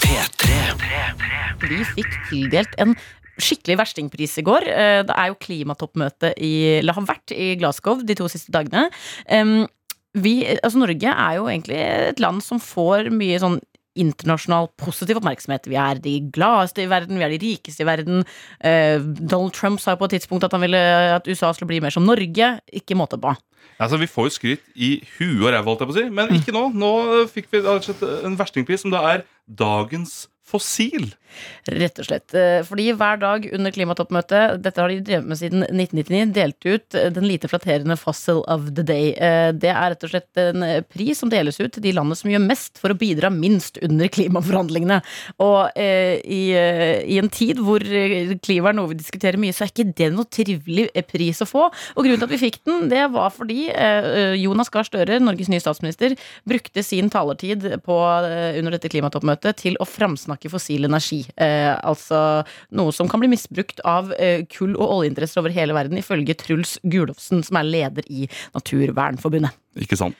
P3. Vi fikk tildelt en skikkelig verstingpris i går. Eh, Det er jo klimatoppmøte i, eller har vært i Glasgow de to siste dagene. Vi, altså Norge er jo egentlig et land som får mye sånn internasjonal positiv oppmerksomhet. Vi er de gladeste i verden, vi er de rikeste i verden. Eh, Donald Trump sa på et tidspunkt at han ville at USA skulle bli mer som Norge. Ikke måte på. Altså, Vi får jo skryt i huet og ræva, si, men ikke nå. Nå fikk vi slett en verstingpris som da er dagens fossil. Rett og slett. Eh, Fordi hver dag under klimatoppmøtet, dette har de drevet med siden 1999, delt ut eh, den lite flatterende Fossil of the Day. Eh, Det er rett og slett en pris som deles ut til de landene som gjør mest for å bidra minst under klimaforhandlingene. Og i, i en tid hvor klima er noe vi diskuterer mye, så er ikke det noe trivelig pris å få. Og grunnen til at vi fikk den, det var fordi Jonas Gahr Støre, Norges nye statsminister, brukte sin talertid på, under dette klimatoppmøtet til å framsnakke fossil energi. Eh, altså noe som kan bli misbrukt av eh, kull- og oljeinteresser over hele verden, ifølge Truls Gulofsen, som er leder i Naturvernforbundet. Ikke sant?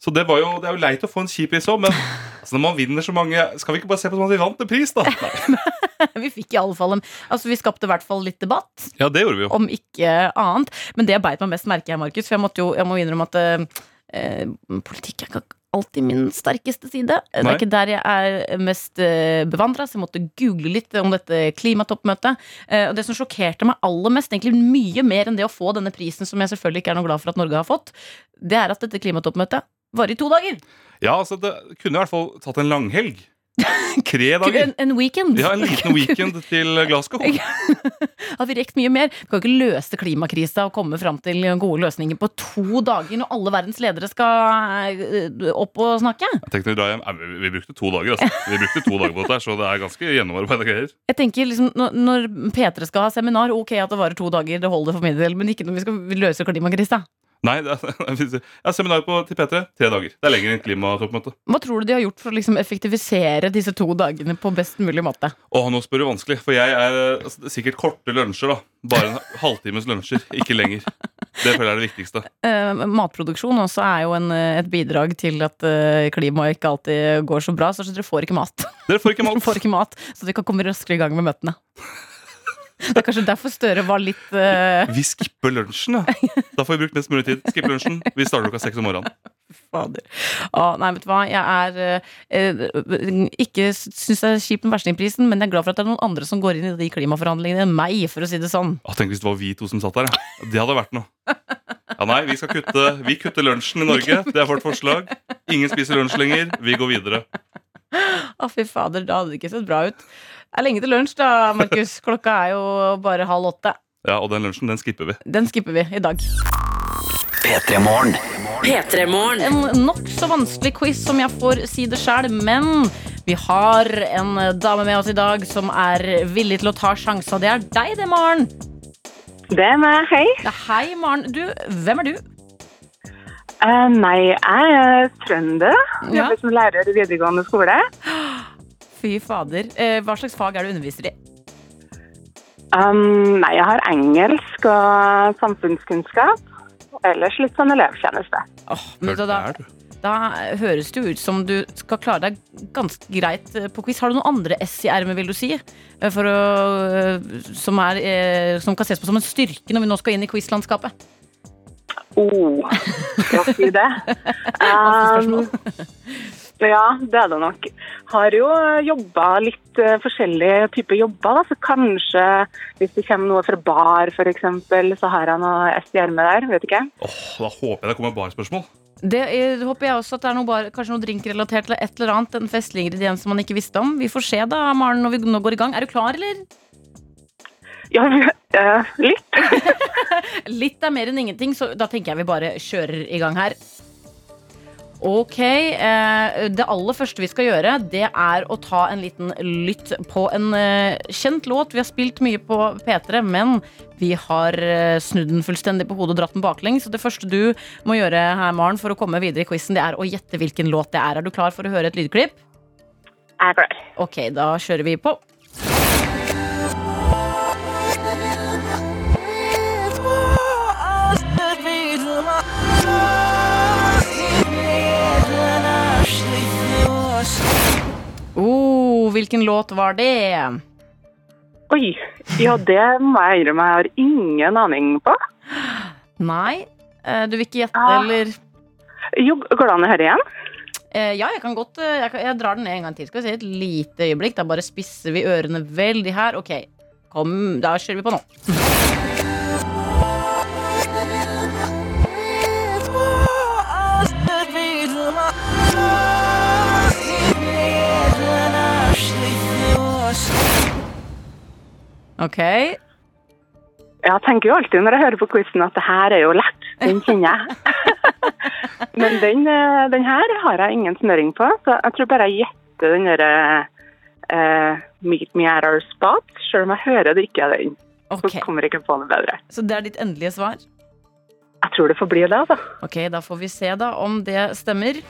Så det, var jo, det er jo leit å få en kjip pris òg, men [LAUGHS] altså, når man vinner så mange Skal vi ikke bare se på som at vi vant en pris, da? [LAUGHS] Vi fikk i alle fall en Altså, vi skapte i hvert fall litt debatt. Ja, det gjorde vi jo. om ikke annet. Men det jeg beit meg mest merke i, Markus, for jeg, måtte jo, jeg må innrømme at eh, eh, politikk er ikke alltid min sterkeste side. Det er ikke der jeg er mest uh, bevandra, så jeg måtte google litt om dette klimatoppmøtet. Eh, og det som sjokkerte meg aller mest, egentlig mye mer enn det å få denne prisen, som jeg selvfølgelig ikke er noe glad for at Norge har fått, det er at dette klimatoppmøtet varer i to dager. Ja, altså, det kunne i hvert fall tatt en langhelg. [LAUGHS] Tre dager. En, en weekend. Ja, En liten weekend til Glasgow. [LAUGHS] Hadde vi rekt mye mer. Vi kan ikke løse klimakrisa og komme fram til gode løsninger på to dager når alle verdens ledere skal eh, opp og snakke. Tenk når vi, brukte to dager, altså. Vi brukte to dager på dette, så det er ganske gjennomarbeida greier. Jeg tenker liksom, når P3 skal ha seminar, ok at det varer to dager, det holder for min del, men ikke når vi skal løse klimakrisa. Nei, det er, [LAUGHS] jeg har seminar på, til P3. Tre dager. Det er lenger enn klimatoppmøtet. Hva tror du de har gjort for å liksom effektivisere disse to dagene på best mulig måte? Åh, nå spør du vanskelig, for jeg er altså, er sikkert korte lunsjer, da. Bare en [LAUGHS] halvtimes lunsjer, ikke lenger. Det føler jeg er det viktigste. Uh, matproduksjon også er jo en, eh, et bidrag til at uh, klimaet ikke alltid går så bra, så dere får ikke mat. Dere får ikke [LAUGHS] Dere mat. får ikke mat, så vi kan komme raskere i gang med møtene. Det er kanskje derfor Støre var litt uh... Vi skipper lunsjen, ja. Da får vi brukt mest mulig tid. Skipper lunsjen. Vi starter klokka seks om morgenen. Fader. Å, nei, vet du hva. Jeg er eh, eh, ikke syns det er kjipt med verstingprisen, men jeg er glad for at det er noen andre som går inn i de klimaforhandlingene enn meg, for å si det sånn. Å, tenk hvis det var vi to som satt der. Ja. Det hadde vært noe. Ja, nei, vi skal kutte Vi kutter lunsjen i Norge. Det er vårt forslag. Ingen spiser lunsj lenger. Vi går videre. Å, fy fader, da hadde det ikke sett bra ut. Det er lenge til lunsj, da, Markus. [LAUGHS] Klokka er jo bare halv åtte. Ja, Og den lunsjen, den skipper vi. Den skipper vi i dag. P3 Morgen. P3morgen. En nokså vanskelig quiz, som jeg får si det sjæl, men vi har en dame med oss i dag som er villig til å ta sjanser. Det er deg, det, Maren. Det er meg, hei. Ja, hei, Maren. Du, hvem er du? Uh, nei, jeg er trønder. Ja. Jobber som lærer i videregående skole. [GASPS] Fy fader. Eh, hva slags fag er det du underviser i? Um, nei, jeg har engelsk og samfunnskunnskap. Og ellers litt sånn elevtjeneste. Vet du, da, Da høres det jo ut som du skal klare deg ganske greit eh, på quiz. Har du noen andre S i ermet, vil du si? Eh, For å, som, er, eh, som kan ses på som en styrke når vi nå skal inn i quizlandskapet? Oh, skal si det? [LAUGHS] Um, ja, det er det nok. Har jo jobba litt uh, forskjellige typer jobber, da. Så kanskje hvis det kommer noe fra bar f.eks., så har jeg noe S i ermet der. Vet ikke. Åh, Da håper jeg det kommer barspørsmål. Det er, håper jeg også at det er noe bar, kanskje noe drinkrelatert eller et eller annet. En festlig ingrediens som man ikke visste om. Vi får se da, Maren, når vi nå går i gang. Er du klar, eller? Ja, uh, litt. [LAUGHS] Litt er mer enn ingenting, så da tenker jeg vi bare kjører i gang her. Ok, eh, Det aller første vi skal gjøre, det er å ta en liten lytt på en eh, kjent låt. Vi har spilt mye på P3, men vi har eh, snudd den fullstendig på hodet og dratt den baklengs. Så det første du må gjøre her, Maren, for å komme videre i quizen, det er å gjette hvilken låt det er. Er du klar for å høre et lydklipp? Jeg er klar. Ok, da kjører vi på. Hvilken låt var det? Oi. Ja, det må jeg innrømme. Jeg har ingen aning på. Nei, eh, du vil ikke gjette, Ah. eller? Jo, går det an å høre igjen? Eh, ja, jeg kan godt eh, jeg, kan, jeg drar den ned en gang til. Skal vi se et lite øyeblikk. Da bare spisser vi ørene veldig her. Ok, kom, da kjører vi på nå. Ok, Jeg tenker jo alltid når jeg hører på quizen at det her er jo lett. Den kjenner jeg. [LAUGHS] Men den, eh, den her har jeg ingen snøring på, så jeg tror bare jeg gjetter den derre uh, Meet me at our spot, selv om jeg hører det ikke er den. Okay. Så kommer jeg ikke på noe bedre. Så det er ditt endelige svar? Jeg tror det får bli det, altså. Ok, da får vi se da om det stemmer.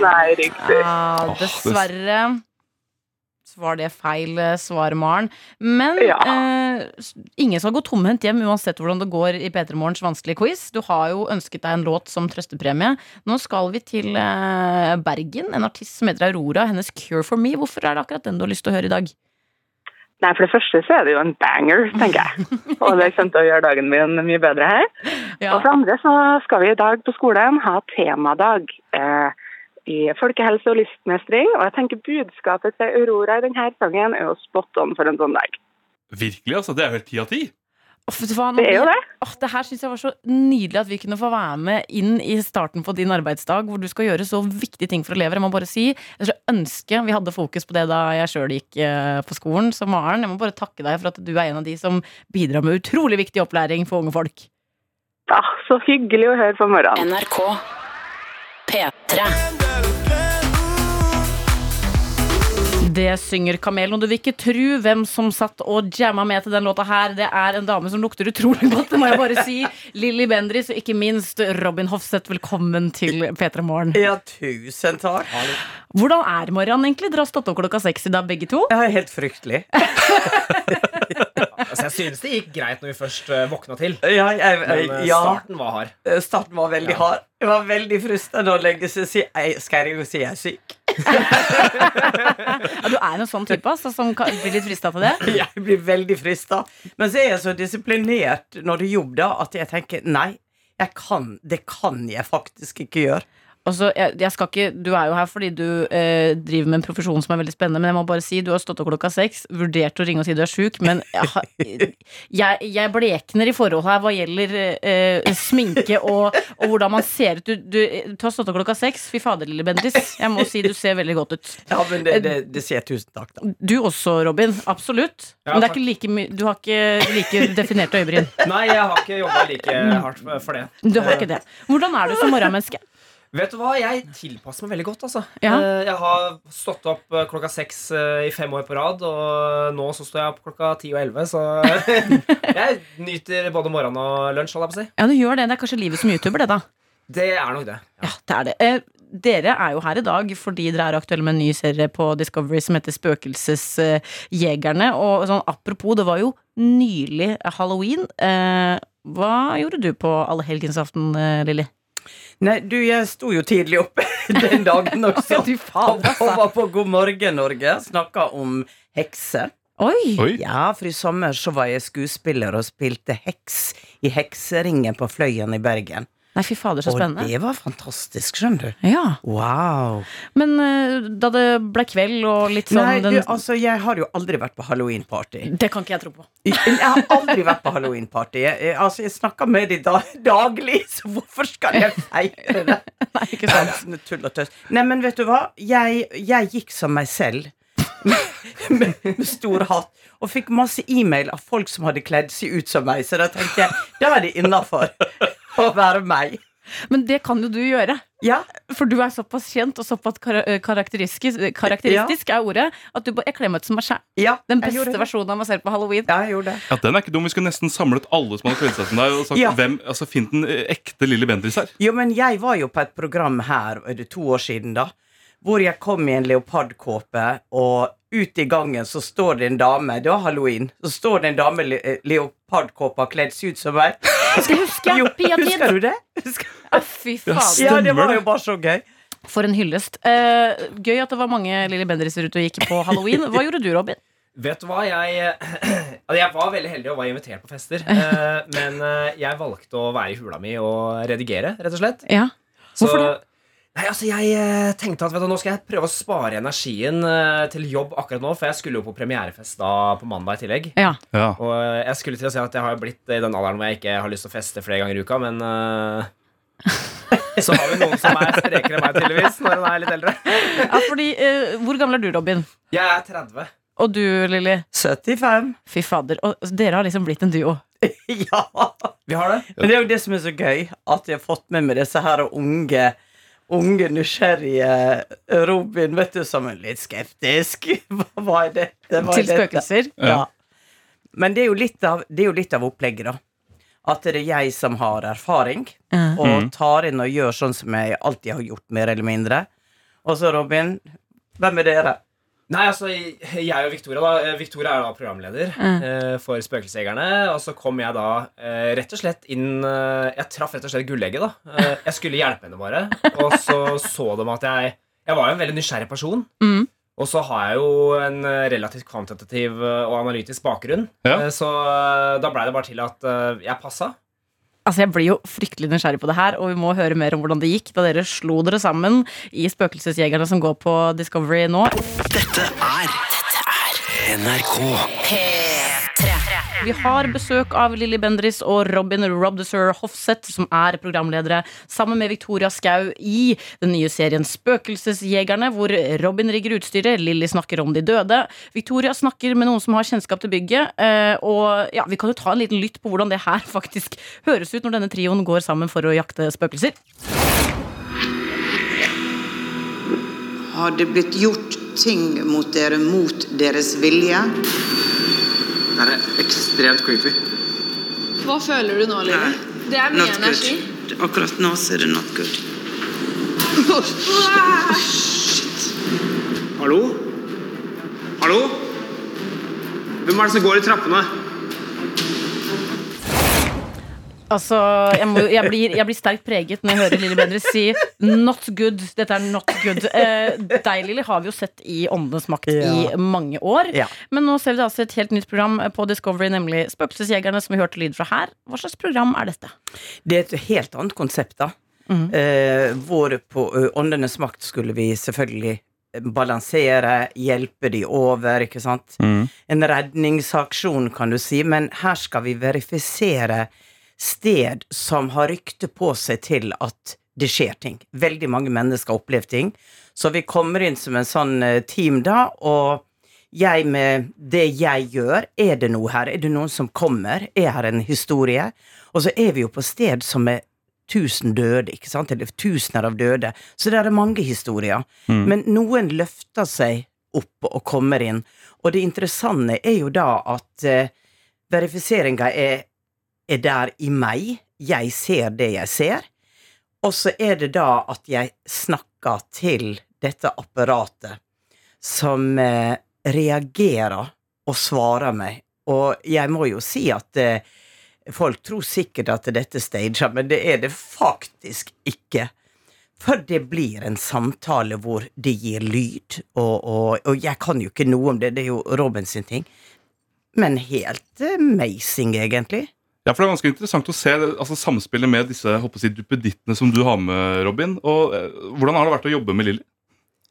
Nei, riktig. Ah, Åh, det- dessverre var det feil eh, svar, Maren. Men Ja. eh, ingen skal gå tomhendt hjem uansett hvordan det går i P3 Morgens vanskelige quiz. Du har jo ønsket deg en låt som trøstepremie. Nå skal vi til eh, Bergen. En artist som heter Aurora. Hennes Cure for me. Hvorfor er det akkurat den du har lyst til å høre i dag? Nei, for det første så er det jo en banger, tenker jeg. [LAUGHS] Og det kommer til å gjøre dagen min mye bedre her. Ja. Og for det andre så skal vi i dag på skolen ha temadag eh, i folkehelse og lystmestring. Og jeg tenker budskapet til Aurora i denne sangen er jo spot on for en sånn dag. Virkelig, altså. Det er jo helt ti av ti. Det er jo det. Oh, det her syns jeg var så nydelig at vi kunne få være med inn i starten på din arbeidsdag, hvor du skal gjøre så viktige ting for elever. Jeg må bare si, jeg skulle ønske vi hadde fokus på det da jeg sjøl gikk eh, på skolen som Maren. Jeg må bare takke deg for at du er en av de som bidrar med utrolig viktig opplæring for unge folk. Ja, så hyggelig å høre på morgenen. NRK P3. Det synger Kamelen, og du vil ikke tro hvem som satt og jamma med til den låta her. Det er en dame som lukter utrolig godt, det må jeg bare si. Lilly Bendriss, og ikke minst Robin Hofseth. Velkommen til P3 Morgen. Ja, tusen takk. Hvordan er Mariann egentlig? Dere har stått opp klokka seks i dag, begge to. Ja, helt fryktelig. [LAUGHS] Altså, jeg synes det gikk greit når vi først uh, våkna til. Ja, jeg, jeg, Men ja, starten var hard. eh, starten var veldig hard. Det var veldig fristende å legge seg og si Skal jeg jo si jeg er syk? Ja, du er en sånn type altså, som kan bli litt frista til det. [LAUGHS] Jeg blir veldig frista. Men så er jeg så disiplinert når det jobber, at jeg tenker nei, jeg kan, det kan jeg faktisk ikke gjøre. Og så, jeg, jeg skal ikke, du er jo her fordi du eh, driver med en profesjon som er veldig spennende, men jeg må bare si, du har stått opp klokka seks, vurdert å ringe og si du er sjuk, men jeg, jeg, jeg blekner i forhold her hva gjelder eh, sminke og, og hvordan man ser ut. Du, du, du har stått opp klokka seks. Fy fader, lille Bendis. Jeg må si du ser veldig godt ut. Ja, men det, det, det sier jeg tusen takk, da. Du også, Robin. Absolutt. Ja, men det er ikke like mye du har ikke like definerte øyebryn. Nei, jeg har ikke jobba like hardt for det. Du har ikke det. Hvordan er du som morgenmenneske? Vet du hva, Jeg tilpasser meg veldig godt. altså Ja. Eh, Jeg har stått opp eh, klokka seks eh, i fem år på rad, og nå så står jeg opp klokka ti og elleve. Så [LAUGHS] jeg nyter både morgen og lunsj. holdt jeg på å si Ja, du gjør det. Det er kanskje livet som YouTuber, det, da. Det er nok det. Ja, det er det. Eh, dere er jo her i dag fordi dere er aktuelle med en ny serie på Discovery som heter Spøkelsesjegerne. Og sånn apropos, det var jo nylig halloween. Eh, hva gjorde du på allehelgensaften, eh, Lilly? Nei, du, jeg sto jo tidlig oppe [LAUGHS] den dagen også. Fy faen, og, og var på God morgen Norge. Snakka om hekser. Oi! Oi. Ja, for i sommer så var jeg skuespiller og spilte heks i Hekseringen på Fløyen i Bergen. Nei, fy fader, så Og det var fantastisk, skjønner du. Ja, Wow. Men eh, da det ble kveld og litt sånn Nei, den, altså, jeg har jo aldri vært på halloweenparty. Det kan ikke jeg tro på. Jeg har aldri vært på halloweenparty. Jeg, jeg, altså, jeg snakker med de da, daglig, så hvorfor skal jeg feire det? [LAUGHS] Nei, ikke sant. Sånn tull og tøys. Nei, men vet du hva? Jeg, jeg gikk som meg selv. med, med stor hatt. Og fikk masse e-mail av folk som hadde kledd seg ut som meg. Så da tenkte jeg da er det innafor å være meg. Men det kan jo du gjøre. Ja, For du er såpass kjent og såpass kar eh, karakteristisk, karakteristisk er ordet, at du bare Jeg kler meg ut som meg sjæl. ja Den beste versjonen av meg selv på halloween. Ja, jeg gjorde det. Ja, Den er ikke dum. Vi skulle nesten samlet alle som hadde kledd seg som deg. Og sagt, Ja. hvem, altså Finn den eh, ekte Lilly Bendriss her. Jo, men jeg var jo på et program her er det to år siden, da. Hvor jeg kom i en leopardkåpe, og ute i gangen så står det en dame Det var halloween. Så står det en dame i le eh, kledd seg ut som meg. Det husker jeg. Jo, Pia-tid. husker du det? Husker- Ah, fy faen. Ja, det var jo bare så gøy. For en hyllest. Eh, gøy at det var mange Lilly Bendriser ute og gikk på halloween. Hva gjorde du, Robin? Vet du hva, jeg [CLEARS THROAT] altså, Jeg var veldig heldig og var invitert på fester. eh, [LAUGHS] men eh, jeg valgte å være i hula mi og redigere, rett og slett. Ja. Så, Hvorfor det? Nei, altså Jeg eh, tenkte at vet du, nå skal jeg prøve å spare energien eh, til jobb akkurat nå, for jeg skulle jo på premierefest da på mandag i tillegg. Ja. Ja. Og eh, jeg skulle til å si at jeg har blitt i den alderen hvor jeg ikke har lyst til å feste flere ganger i uka, men uh, [LAUGHS] Så har vi noen som er strekere enn meg, tydeligvis, når en er litt eldre. ja fordi, uh, hvor gammel er du, Robin? Jeg er 30. Og du, Lilly? 75. Fy fader. Og dere har liksom blitt en duo. [LAUGHS] ja. Vi har det. Men det er jo det som er så gøy, at jeg har fått med meg disse her unge Unge, nysgjerrige Robin, vet du, som er litt skeptisk. [LAUGHS] Hva, er dette? Hva er Til dette? spøkelser. Ja. Men det er, jo litt av, det er jo litt av opplegget, da. At det er jeg som har erfaring, mm. og tar inn og gjør sånn som jeg alltid har gjort, mer eller mindre. Og så, Robin, hvem er dere? Nei, altså, jeg og Victoria da eh, Victoria er da programleder eh, for Spøkelsesjegerne. Og så kom jeg da eh, rett og slett inn eh, Jeg traff rett og slett gullegget. da eh, Jeg skulle hjelpe henne bare. Og så så de at jeg Jeg var jo en veldig nysgjerrig person. Mm. Og så har jeg jo en eh, relativt kvantitativ og analytisk bakgrunn. Ja. Så da blei det bare til at jeg passa. Altså, Jeg blir jo fryktelig nysgjerrig på det her, og vi må høre mer om hvordan det gikk da dere slo dere sammen i Spøkelsesjegerne som går på Discovery nå. Dette er Dette er NRK. Vi har besøk av Lilly Bendris og Robin Robdesser Hofseth, som er programledere sammen med Victoria Skau i den nye serien Spøkelsesjegerne, hvor Robin rigger utstyret, Lilly snakker om de døde. Victoria snakker med noen som har kjennskap til bygget, eh, og ja, vi kan jo ta en liten lytt på hvordan det her [LAUGHS] faktisk høres ut når denne trioen går sammen for å jakte spøkelser. Har det blitt gjort ting mot dere mot deres vilje? Det er ekstremt creepy. Hva føler du nå, Lilly? Det er mye Not energi. good. Akkurat nå så er det not good. Hallo? Hallo? Hvem er det som går i trappene? Altså, jeg, må, jeg, blir, jeg blir sterkt preget når jeg hører Lilly Bendriss si 'not good'. Dette er not good. Eh, deg, Lilly, har vi jo sett i Åndenes makt Ja. i mange år. Ja. Men nå ser vi altså et helt nytt program på Discovery, nemlig Spøkelsesjegerne, som vi hørte lyd fra her. Hva slags program er dette? Det er et helt annet konsept, da. Eh, hvor på Åndenes makt skulle vi selvfølgelig balansere, hjelpe de over, ikke sant. En redningsaksjon, kan du si, men her skal vi verifisere sted som har rykte på seg til at det skjer ting. Veldig mange mennesker har opplevd ting. Så vi kommer inn som en sånn eh, team da, og jeg med det jeg gjør, er det noe her? Er det noen som kommer? Er her en historie? Og så er vi jo på sted som er tusen døde, ikke sant? Eller tusener av døde. Så det er mange historier. Men noen løfter seg opp og kommer inn. Og det interessante er jo da at uh, verifiseringa er, er der i meg. Jeg ser det jeg ser. Og så er det da at jeg snakker til dette apparatet som eh, reagerer og svarer meg. Og jeg må jo si at eh, folk tror sikkert at dette stager, men det er det faktisk ikke. For det blir en samtale hvor det gir lyd, og, og, og jeg kan jo ikke noe om det, det er jo Robin sin ting. Men helt amazing, egentlig. Ja, for Det er ganske interessant å se altså, samspillet med disse håper jeg, duppedittene som du har med, Robin. Og eh, Hvordan har det vært å jobbe med Lilly?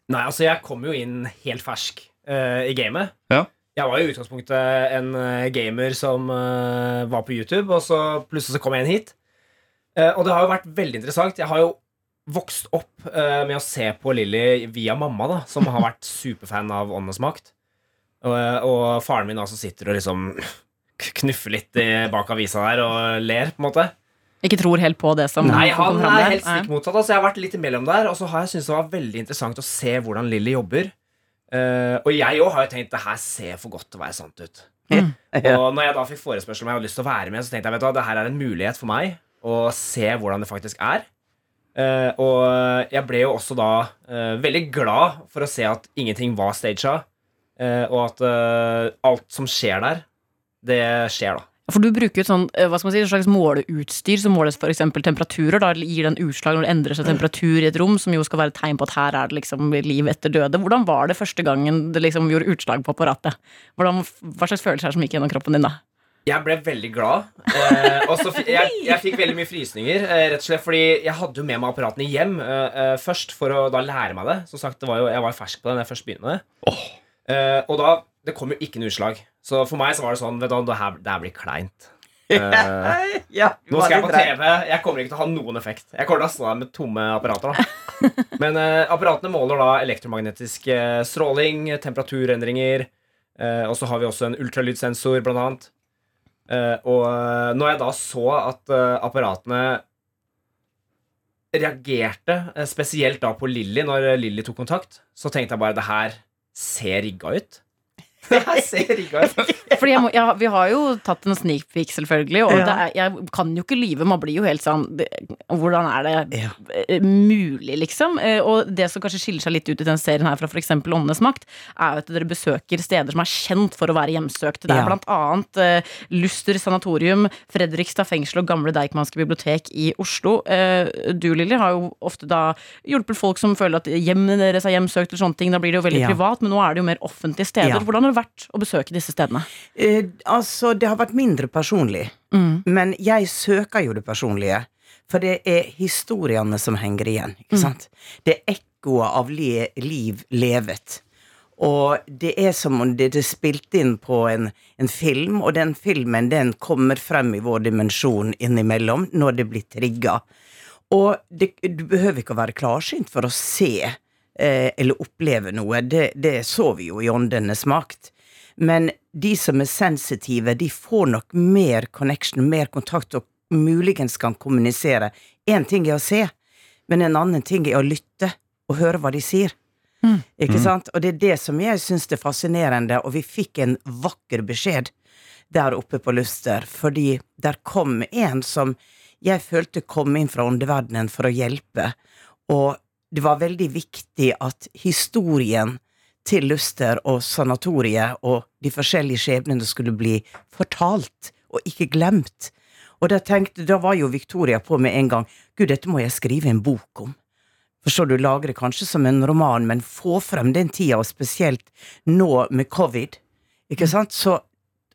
Nei, altså, jeg kom jo inn helt fersk uh, i gamet. Ja. Jeg var jo i utgangspunktet en eh, gamer som uh, var på YouTube, og så plutselig så kom jeg inn hit. Uh, og det har jo vært veldig interessant. Jeg har jo vokst opp med å se på Lilly via mamma, da, som har vært superfan av Åndenes makt. Og, og faren min altså sitter og liksom knuffer litt bak avisa der og ler, på en måte. Ikke tror helt på det som Nei, han er der. helt stikk motsatt. Altså, jeg har vært litt imellom der, og så har jeg syntes det var veldig interessant å se hvordan Lilly jobber. Uh, og jeg òg har jo tenkt det her ser for godt til å være sant ut. [LAUGHS] Og når jeg da fikk forespørsel om jeg hadde lyst til å være med, så tenkte jeg vet du det her er en mulighet for meg å se hvordan det faktisk er. Uh, og jeg ble jo også da uh, veldig glad for å se at ingenting var staged, uh, og at alt som skjer der, det skjer, da. For du bruker jo et sånn, eh, hva skal man si, et slags måleutstyr som måles f.eks. temperaturer. Da gir den utslag når det endrer seg temperatur i et rom, som jo skal være et tegn på at her er det liksom liv etter døde. Hvordan var det første gangen det liksom gjorde utslag på apparatet? Hvordan, hva slags følelser er det som gikk gjennom kroppen din da? Jeg ble veldig glad. Eh, og så jeg, jeg fikk veldig mye frysninger. Eh, rett og slett fordi jeg hadde jo med meg apparatene hjem eh, eh, først for å da lære meg det. Som sagt, det var jo, Jeg var jo fersk på det da jeg først begynte med det. Eh, og da Det kom jo ikke noe utslag. Så for meg så var det sånn Vet du det her, det her blir kleint. Uh, [LAUGHS] Ja, nå skal jeg på. TV. Jeg kommer ikke til å ha noen effekt. Jeg kommer til å stå der med tomme apparater. da [LAUGHS] Men uh, apparatene måler da elektromagnetisk uh, stråling, temperaturendringer. eh, og så har vi også en ultralydsensor, blant annet. Eh, og eh, når jeg da så at eh, apparatene reagerte, eh, spesielt da på Lilly, når eh, Lilly tok kontakt, så tenkte jeg bare det her ser rigga ut. [LAUGHS] Her ser ikke. Fordi jeg må, Vi har jo tatt en sneak peek, selvfølgelig. Og Ja. det er, jeg kan jo ikke lyve. Man blir jo helt sånn Hvordan er det ja. mulig, liksom? Eh, Og det som kanskje skiller seg litt ut i den serien her fra f.eks. Åndenes makt, er jo at dere besøker steder som er kjent for å være hjemsøkte. Det er Ja. blant annet eh, Luster sanatorium, Fredrikstad fengsel og Gamle Deichmanske bibliotek i Oslo. Uh, Du, Lilly, har jo ofte da hjulpet folk som føler at hjemmene deres er hjemsøkt, eller sånne ting. Da blir det jo veldig privat, men nå er det jo mer offentlige steder. Hvordan har det vært å besøke disse stedene? Eh, altså, det har vært mindre personlig. Mm. Men jeg søker jo det personlige. For det er historiene som henger igjen. ikke Mm. sant? Det er ekkoet av le liv levet. Og det er som om det er spilt inn på en, en film, og den filmen den kommer frem i vår dimensjon innimellom når det blir trigga. Og det, du behøver ikke å være klarsynt for å se eh, eller oppleve noe. Det, det så vi jo i Åndenes makt. Men de som er sensitive, de får nok mer connection, mer kontakt, og muligens kan kommunisere. Én ting er å se, men en annen ting er å lytte og høre hva de sier. Ikke sant? Og det er det som jeg syns er fascinerende, og vi fikk en vakker beskjed der oppe på Luster, fordi der kom en som jeg følte kom inn fra åndeverdenen for å hjelpe, og det var veldig viktig at historien til Luster og sanatoriet og de forskjellige skjebnene skulle bli fortalt, og ikke glemt. Og da tenkte, da var jo Victoria på med en gang, gud, dette må jeg skrive en bok om. Forstår du, lagre kanskje som en roman, men få frem den tida, og spesielt nå med covid, ikke sant, så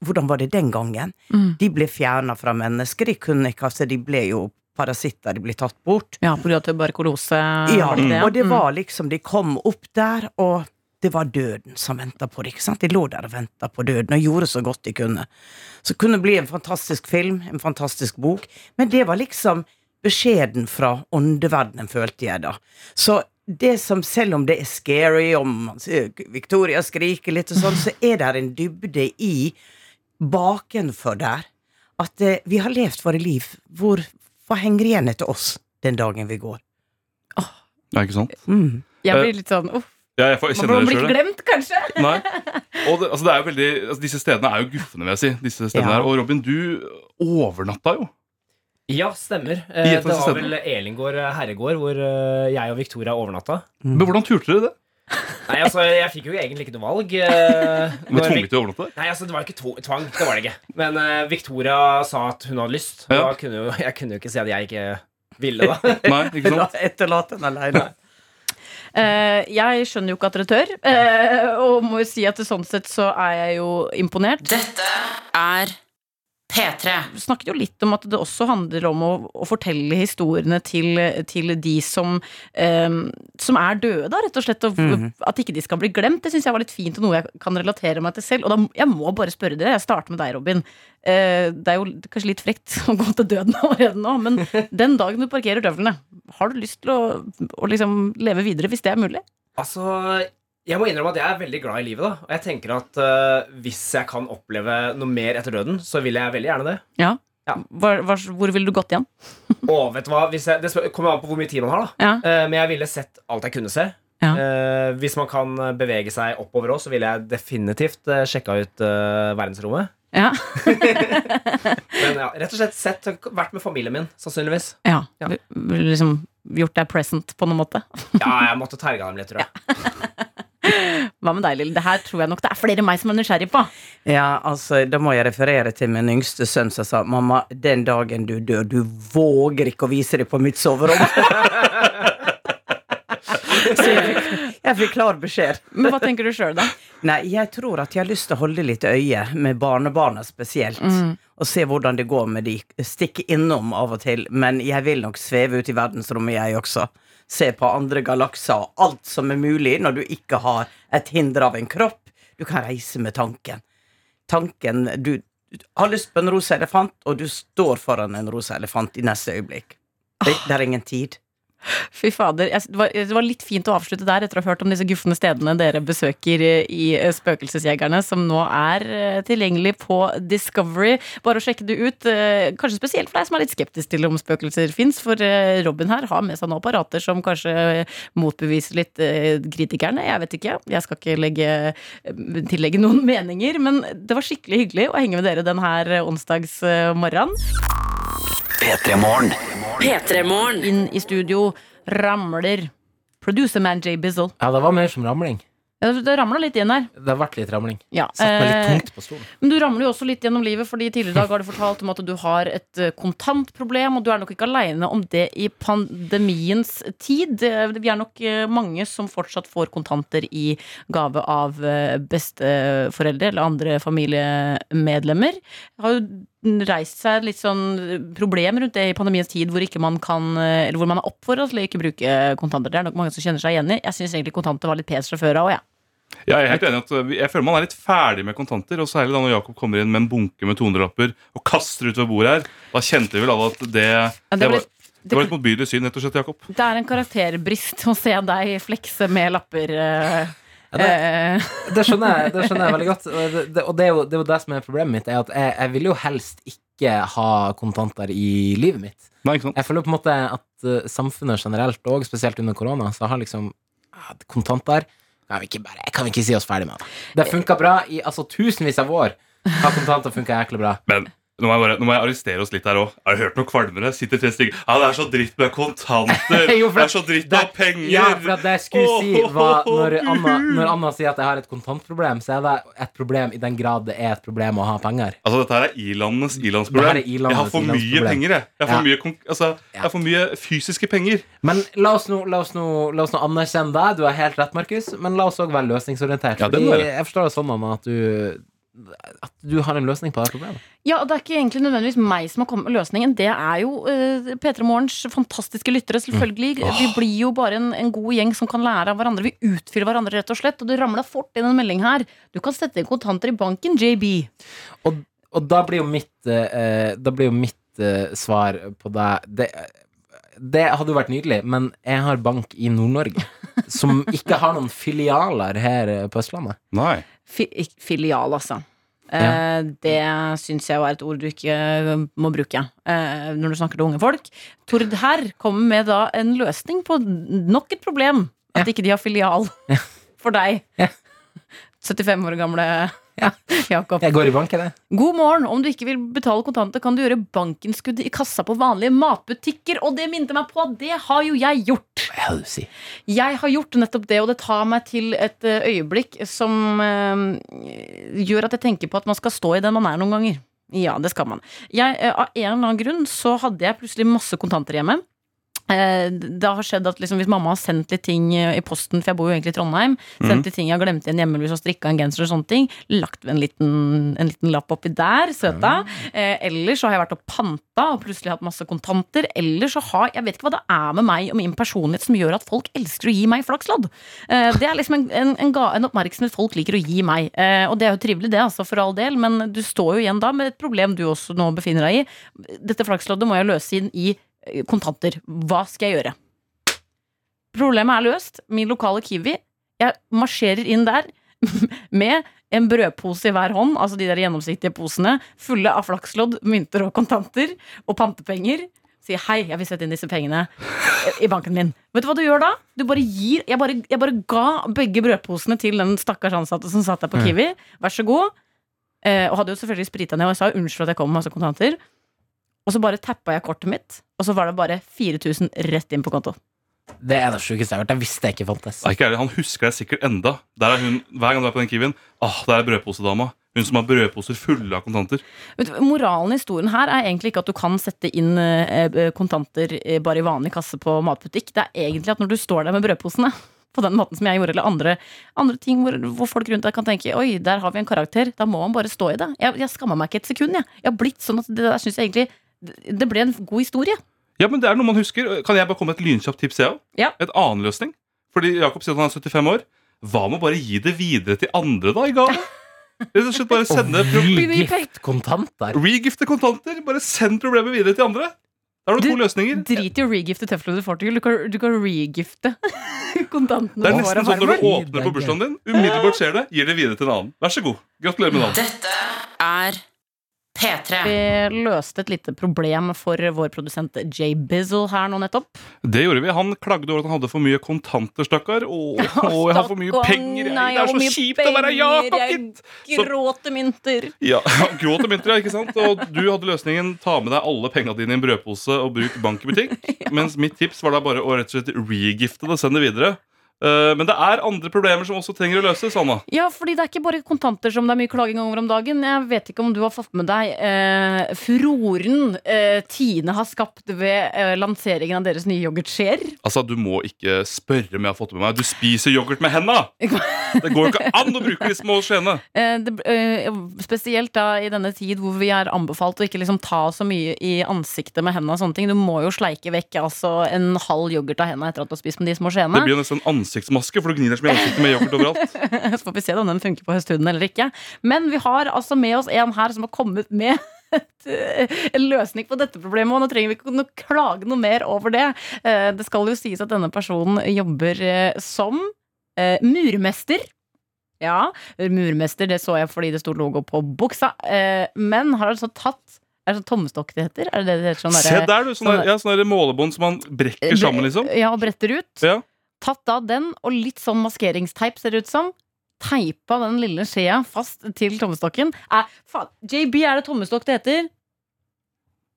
hvordan var det den gangen? Mm. De ble fjerna fra mennesker, de kunne ikke, altså de ble jo parasitter, ble tatt bort. Ja, pga. tuberkulose. Ja, var det ja, og det Mm. var liksom, de kom opp der, og det var døden som venta på det, ikke sant? De lå der og venta på døden, og gjorde så godt de kunne. Så kunne det bli en fantastisk film, en fantastisk bok, men det var liksom beskjeden fra åndeverdenen, følte jeg da. Så det som, selv om det er scary, om Victoria skriker litt og sånn, så er det en dybde i bakenfor der. At eh, vi har levd våre liv. Hvor, hva henger igjen etter oss den dagen vi går? Ja, ikke sant? Mm. Jeg blir litt sånn uff. Ja, jeg, får, jeg Man blir glemt, kanskje? [LAUGHS] Nei. Og det, altså det er jo veldig, altså disse stedene er jo guffende, vil jeg si. Disse stedene Ja. her. Og Robin, du overnatta jo. Ja, stemmer. Eh, det var vel Elingård eh, herregård hvor eh, jeg og Victoria overnatta. Mm. Men hvordan turte dere det? Nei, altså, Jeg fikk jo egentlig ikke noe valg. [LAUGHS] Men Ble når tvunget til å overnatte? Nei, altså, Det var ikke tvang. Det var det ikke. Men uh, Victoria sa at hun hadde lyst. Ja. da kunne jo, jeg kunne jo ikke si at jeg ikke ville, da. [LAUGHS] Nei, ikke sant? [LAUGHS] Etterlate henne aleine. Uh, jeg skjønner jo ikke at dere tør, uh, og må jo si at sånn sett så er jeg jo imponert. Dette er P3. Du snakket jo litt om at det også handler om å, å fortelle historiene til, til de som, um, som er døde, da, rett og slett. Og Mhm. At ikke de skal bli glemt. Det syns jeg var litt fint, og noe jeg kan relatere meg til selv. Og da, jeg må bare spørre dere. Jeg starter med deg, Robin. Uh, det er jo kanskje litt frekt [LAUGHS] å gå til døden allerede nå, men [LAUGHS] den dagen du parkerer døvlene, har du lyst til å, å liksom leve videre hvis det er mulig? Altså, jeg må innrømme at jeg er veldig glad i livet. da Og jeg tenker at uh, hvis jeg kan oppleve noe mer etter døden, så vil jeg veldig gjerne det. Ja. Hva, hva, hvor ville du gått igjen? [LAUGHS] Å, vet du hva, hvis jeg, Det kommer an på hvor mye tid man har. da Ja. uh, Men jeg ville sett alt jeg kunne se. Ja. Uh, hvis man kan bevege seg oppover òg, så ville jeg definitivt uh, sjekka ut verdensrommet. Ja. [LAUGHS] Men ja, rett og slett sett, vært med familien min, sannsynligvis. ja. Vi Liksom gjort deg present på noen måte? Ja, jeg måtte terga dem litt, tror jeg. [LAUGHS] Hva med deg, Lille? Det her tror jeg nok det er flere enn meg som er nysgjerrig på. Ja, altså, Da må jeg referere til min yngste sønn som sa Mamma, den dagen du dør, du våger ikke å vise deg på mitt soverom. [LAUGHS] Så jeg fikk, jeg fikk klar beskjed. Men hva tenker du sjøl, da? Nei, jeg tror at jeg har lyst til å holde litt øye med barnebarna spesielt. Mm. Og se hvordan det går med de. Stikke innom av og til. Men jeg vil nok sveve ut i verdensrommet, jeg også. Se på andre galakser og alt som er mulig når du ikke har et hinder av en kropp. Du kan reise med tanken. Tanken Du har lyst på en rosa elefant, og du står foran en rosa elefant i neste øyeblikk. Det, det er ingen tid. [LAUGHS] Fy fader. Det, var, litt fint å avslutte der etter å ha hørt om disse gufne stedene dere besøker eh, i eh, Spøkelsesjegerne, som nå er eh, tilgjengelig på Discovery. Bare å sjekke det ut. Kanskje spesielt for deg som er litt skeptisk til om spøkelser fins, for Robin her har med seg noen apparater som kanskje motbeviser litt kritikerne. Jeg vet ikke. Jeg skal ikke legge, tillegge noen [LAUGHS] meninger, men det var skikkelig hyggelig å henge med dere denne onsdagsmorgenen. P3morgen. P3morgen. Inn i studio ramler producerman Jay Bizzle. Ja, det var mer som ramling. Ja, det ramla litt igjen her. Det har vært litt ramling. Ja, Satt meg litt eh, tungt på stolen. Men du ramler jo også litt gjennom livet, fordi tidligere i dag har du fortalt om at du har et eh, kontantproblem, og du er nok ikke aleine om det i pandemiens tid. Eh, Vi er nok mange som fortsatt får kontanter i gave av besteforeldre eller andre familiemedlemmer. Jeg har jo reist seg litt sånn problem rundt det i pandemiens tid, hvor, ikke man kan, eh, eller hvor man er oppfordra til å ikke bruke kontanter. Det er nok mange som kjenner seg igjen i. Jeg syns egentlig kontanter var litt pes fra før av òg, jeg. Ja, jeg er helt enig at uh, Jeg føler man er litt ferdig med kontanter. Og særlig da når Jakob kommer inn med en bunke med 200-lapper og kaster ut ved bordet her. Da kjente vi vel alle at det, det det, var litt- det var et motbydelig syn, rett og slett, Jakob. Det er en karakterbrist å se deg flekse med lapper. Eh, det- eh, Det skjønner jeg, det skjønner jeg veldig godt. Og det, det, og det er, jo, det er jo det som er problemet mitt. Er at jeg, jeg vil jo helst ikke ha kontanter i livet mitt. Nei, ikke sant? Jeg føler på en måte at eh, samfunnet generelt, og spesielt under korona, så har liksom ah, kontanter kan vi, ikke bare, kan vi ikke si oss ferdig med det? Det funka bra i altså, tusenvis av år. Har kontanter funka jæklig bra. Men nå må, jeg bare, nå må jeg arrestere oss litt her òg. Har du hørt noe kvalmere? Sitter tre stykker Ja, det er så dritt med kontanter! [LAUGHS] Jo, det er så dritt med penger! Ja, for at det jeg skulle si var når Anna, når Anna sier at jeg har et kontantproblem, så er det et problem i den grad det er et problem å ha penger. Altså, Dette her er i-landenes i-landsproblem. Jeg har for mye penger, jeg. Jeg har for, Ja. mye, altså, jeg har for mye fysiske penger. Men la oss nå, la oss nå, la oss nå anerkjenne deg. Du har helt rett, Markus. Men la oss òg være løsningsorientert. Ja, det fordi jeg forstår det sånn, Anna, at du at du har en løsning på det problemet. Ja, og det er ikke egentlig nødvendigvis meg som har kommet med løsningen. Det er jo uh, P3 Morgens fantastiske lyttere, selvfølgelig. Vi blir jo bare en, en god gjeng som kan lære av hverandre. Vi utfyller hverandre, rett og slett. Og det ramla fort inn en melding her. Du kan sette inn kontanter i banken, JB. Og, og da blir jo mitt, uh, da blir jo mitt uh, svar på deg det, det hadde jo vært nydelig, men jeg har bank i Nord-Norge, som ikke har noen filialer her eh, på Østlandet. Nei. Fi filial, altså. Ja. Eh, det syns jeg var et ord du ikke eh, må bruke eh, når du snakker til unge folk. Tord her kommer med da en løsning på nok et problem. At ikke de har filial [LAUGHS] for deg. Ja. 75 år gamle Ja. [LAUGHS] Jakob. Jeg går i banken, jeg. God morgen. Om du ikke vil betale kontanter, kan du gjøre bankinnskudd i kassa på vanlige matbutikker. Og det minte meg på at det har jo jeg gjort. Sier? Jeg har gjort nettopp det, og det tar meg til et eh, øyeblikk som eh, gjør at jeg tenker på at man skal stå i den man er noen ganger. Ja, det skal man. Jeg, eh, av en eller annen grunn så hadde jeg plutselig masse kontanter hjemme. Eh, Det har skjedd at liksom, hvis mamma har sendt litt ting eh, i posten, for jeg bor jo egentlig i Trondheim, Mhm. sendt litt ting jeg har glemt igjen hjemme, hvis har strikka en genser og sånne ting, lagt en liten, en liten lapp oppi der, søta. Eh, eller så har jeg vært og panta og plutselig hatt masse kontanter. Eller så har Jeg vet ikke hva det er med meg og min personlighet som gjør at folk elsker å gi meg flakslodd. Eh, det er liksom en, en, en, oppmerksomhet folk liker å gi meg. Eh, og det er jo trivelig, det, altså, for all del, men du står jo igjen da med et problem du også nå befinner deg i. Dette flaksloddet må jeg løse inn i kontanter. Hva skal jeg gjøre? Problemet er løst. Min lokale Kiwi. Jeg marsjerer inn der [LAUGHS] med en brødpose i hver hånd, altså de der gjennomsiktige posene, fulle av flakslodd, mynter og kontanter, og pantepenger. Sier hei, jeg vil sette inn disse pengene i banken min. Vet du hva du gjør da? Du bare gir Jeg bare, jeg bare ga begge brødposene til den stakkars ansatte som satt der på. Kiwi. Vær så god. Eh, og hadde jo selvfølgelig sprita ned, og jeg sa unnskyld at jeg kom med masse kontanter. Og så bare tappa jeg kortet mitt, og så var det bare 4000 rett inn på konto. Det er det sjukeste jeg har hørt. Jeg visste jeg ikke fantes. Nei, ikke ærlig, Han husker deg sikkert enda. Der er hun, Hver gang du er på den Kiwien, ah, der er brødposedama. Hun som har brødposer fulle av kontanter. Vet du, moralen i historien her er egentlig ikke at du kan sette inn eh, eh, kontanter eh, bare i vanlig kasse på matbutikk. Det er egentlig at når du står der med brødposene, [LAUGHS] på den måten som jeg gjorde, eller andre, andre ting hvor, hvor folk rundt deg kan tenke Oi, der har vi en karakter. Da må man bare stå i det. Jeg, jeg skammer meg ikke et sekund. Jeg, jeg har blitt sånn at det der syns jeg egentlig det- ble en god historie. Ja, men det er noe man husker. Kan jeg bare komme med et lynkjapt tips? Jeg? Ja. Et annen løsning. Fordi Jakob sier at han er 75 år. Hva med å bare gi det videre til andre, da, i gave? Rett og slett bare sende Regift kontanter. Regifte kontanter. Bare send problemet videre til andre. Da har du, to løsninger. Drit i å regifte teflon du får til. Du kan, du kan regifte [LAUGHS] kontantene Det er nesten sånn når du åpner på bursdagen din, umiddelbart ser det, gir det videre til en annen. Vær så god. Gratulerer med dagen. er P3. Vi løste et lite problem for vår produsent Jay Bizzle her nå nettopp. Det gjorde vi. Han klagde over at han hadde for mye kontanter, stakkar. Å, [LAUGHS] jeg har for mye penger, jeg. nei, Det er så kjipt kjipt å være penger, Jakob, jeg gitt. Så- Gråter mynter. Ja, [LAUGHS] gråter mynter, ja, ikke sant? Og du hadde løsningen ta med deg alle penga dine i en brødpose og bruk bank i butikk. [LAUGHS] Mens mitt tips var da bare å rett og slett regifte det og sende det videre. Eh, men det er andre problemer som også trenger å løses, Anna. Ja, fordi det er ikke bare kontanter som det er mye klaging over om dagen. Jeg vet ikke om du har fått med deg eh, furoren eh, Tine har skapt ved eh, lanseringen av deres nye yoghurtskjeer. Altså, Du må ikke spørre om jeg har fått det med meg. Du spiser yoghurt med henda! Det går jo ikke an å bruke de små skjeene. [LAUGHS] Eh, eh, spesielt da i denne tid hvor vi er anbefalt å ikke liksom ta så mye i ansiktet med hendene. og sånne ting Du må jo sleike vekk altså, en halv yoghurt av hendene etter at du har spist med de små Det skjeene. blir jo nesten en ansiktsmaske, for du gnir deg så mye i ansiktet med yoghurt overalt. [LAUGHS] Så får vi se om den funker på høsthuden eller ikke. Men vi har altså med oss en her som har kommet med eh, en løsning på dette problemet. Og nå trenger vi ikke noe klage noe mer over det. Eh, Det skal jo sies at denne personen jobber eh, som murmester. Ja, murmester, det så jeg fordi det sto logo på buksa. Men har altså tatt Er det sånn tommestokk det heter? Er det det heter? Sånn Se der, du. Sånn der, ja, sånn der målebånd som man brekker sammen, liksom. Ja, og bretter ut. Ja. Tatt da den, og litt sånn maskeringsteip, ser det ut som. Teipa den lille skjea fast til tommestokken. Eh, faen, JB, er det tommestokk det heter?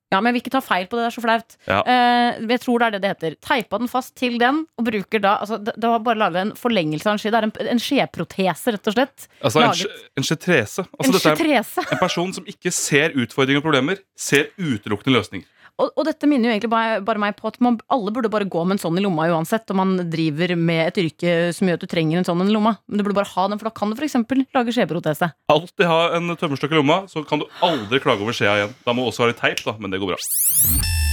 Ja, men jeg vil ikke ta feil på det, det er så flaut. Ja. Eh, jeg tror det er det det heter. Teipa den fast til den, og bruker da altså, Det, det var bare laget en forlengelse av en skje. Det er en, en skjeprotese, rett og slett. Altså en, Laget- en skjetrese. Altså, En. En person som ikke ser utfordringer og problemer, ser utelukkende løsninger. Og, og dette minner jo egentlig bare, bare meg på at man, alle burde bare gå med en sånn i lomma uansett om man driver med et yrke som gjør at du trenger en sånn i lomma. Men du burde bare ha den, for da kan du f.eks. lage skjeprotese. Alltid ha en tømmerstokk i lomma, så kan du aldri klage over skjea igjen. Da må det også være teip, da, men det går bra.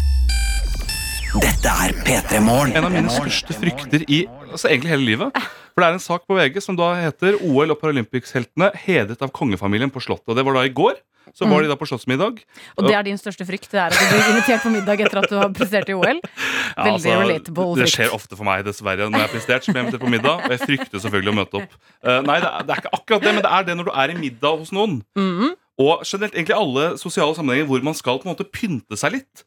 Dette er P3 Morgen. En av mine største frykter i altså egentlig hele livet. For det er en sak på VG som da heter OL- og Paralympics-heltene hedret av kongefamilien på Slottet. Og det var da i går. Så var de da på slottsmiddag. Og det er din største frykt? Det er at du blir invitert på middag etter at du har prestert i OL? Ja, Veldig altså, relatable Det skjer ofte for meg, dessverre, når jeg har prestert. Så blir jeg på middag, og jeg frykter selvfølgelig å møte opp. Uh, nei, det er, det er ikke akkurat det, men det er det når du er i middag hos noen. Mhm. Og generelt egentlig alle sosiale sammenhenger hvor man skal på en måte pynte seg litt.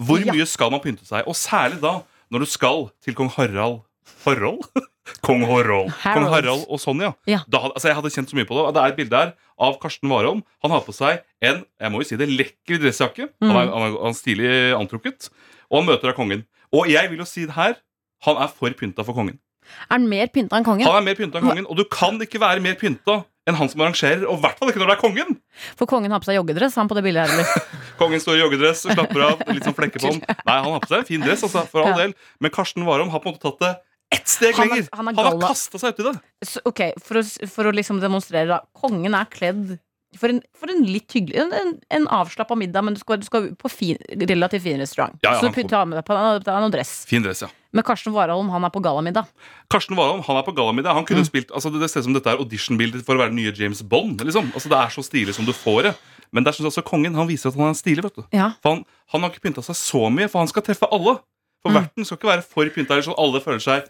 Hvor mye skal man pynte seg? Og særlig da når du skal til kong Harald Harald? [LAUGHS] Kong Harald. Kong Harald og Sonja. Ja. Da, altså jeg hadde kjent så mye på det. Det er et bilde her av Karsten Warholm. Han har på seg en jeg må jo si det, lekker dressjakke. Han er, Mm. han er, han er stilig antrukket. Og han møter av kongen. Og jeg vil jo si det her. Han er for pynta for kongen. Er han mer pynta enn kongen? Han er mer pynta enn kongen, og du kan ikke være mer pynta enn han som arrangerer, og i hvert fall ikke når det er kongen. For kongen har på seg joggedress, han på det bildet her, eller? [LAUGHS] Kongen står i joggedress og slapper av. Litt sånn flekker på den. [LAUGHS] Nei, han har på seg en fin dress, altså, for all del. Men Karsten Warholm har på en måte tatt det ett steg Han er- lenger. han Han har kasta seg uti det. Så, ok, for å, for å liksom demonstrere da Kongen er kledd for en, for en litt hyggelig En, en, en avslappa middag, men du skal, du skal på fin, relativt fin restaurant. Ja, ja, så du tar med deg på en noe dress. Fin dress, ja. Men Karsten Warholm han er på gallamiddag. Karsten Warholm han er på gallamiddag. Han Mm. kunne spilt, altså Det ser ut som dette er auditionbildet for å være den nye James Bond. liksom altså Det er så stilig som du får det. Men der synes jeg også kongen han viser at han er stilig. vet du Ja. For han, han har ikke pynta seg så mye, for han skal treffe alle. For Mm. verten skal ikke være for pynta, sånn alle føler seg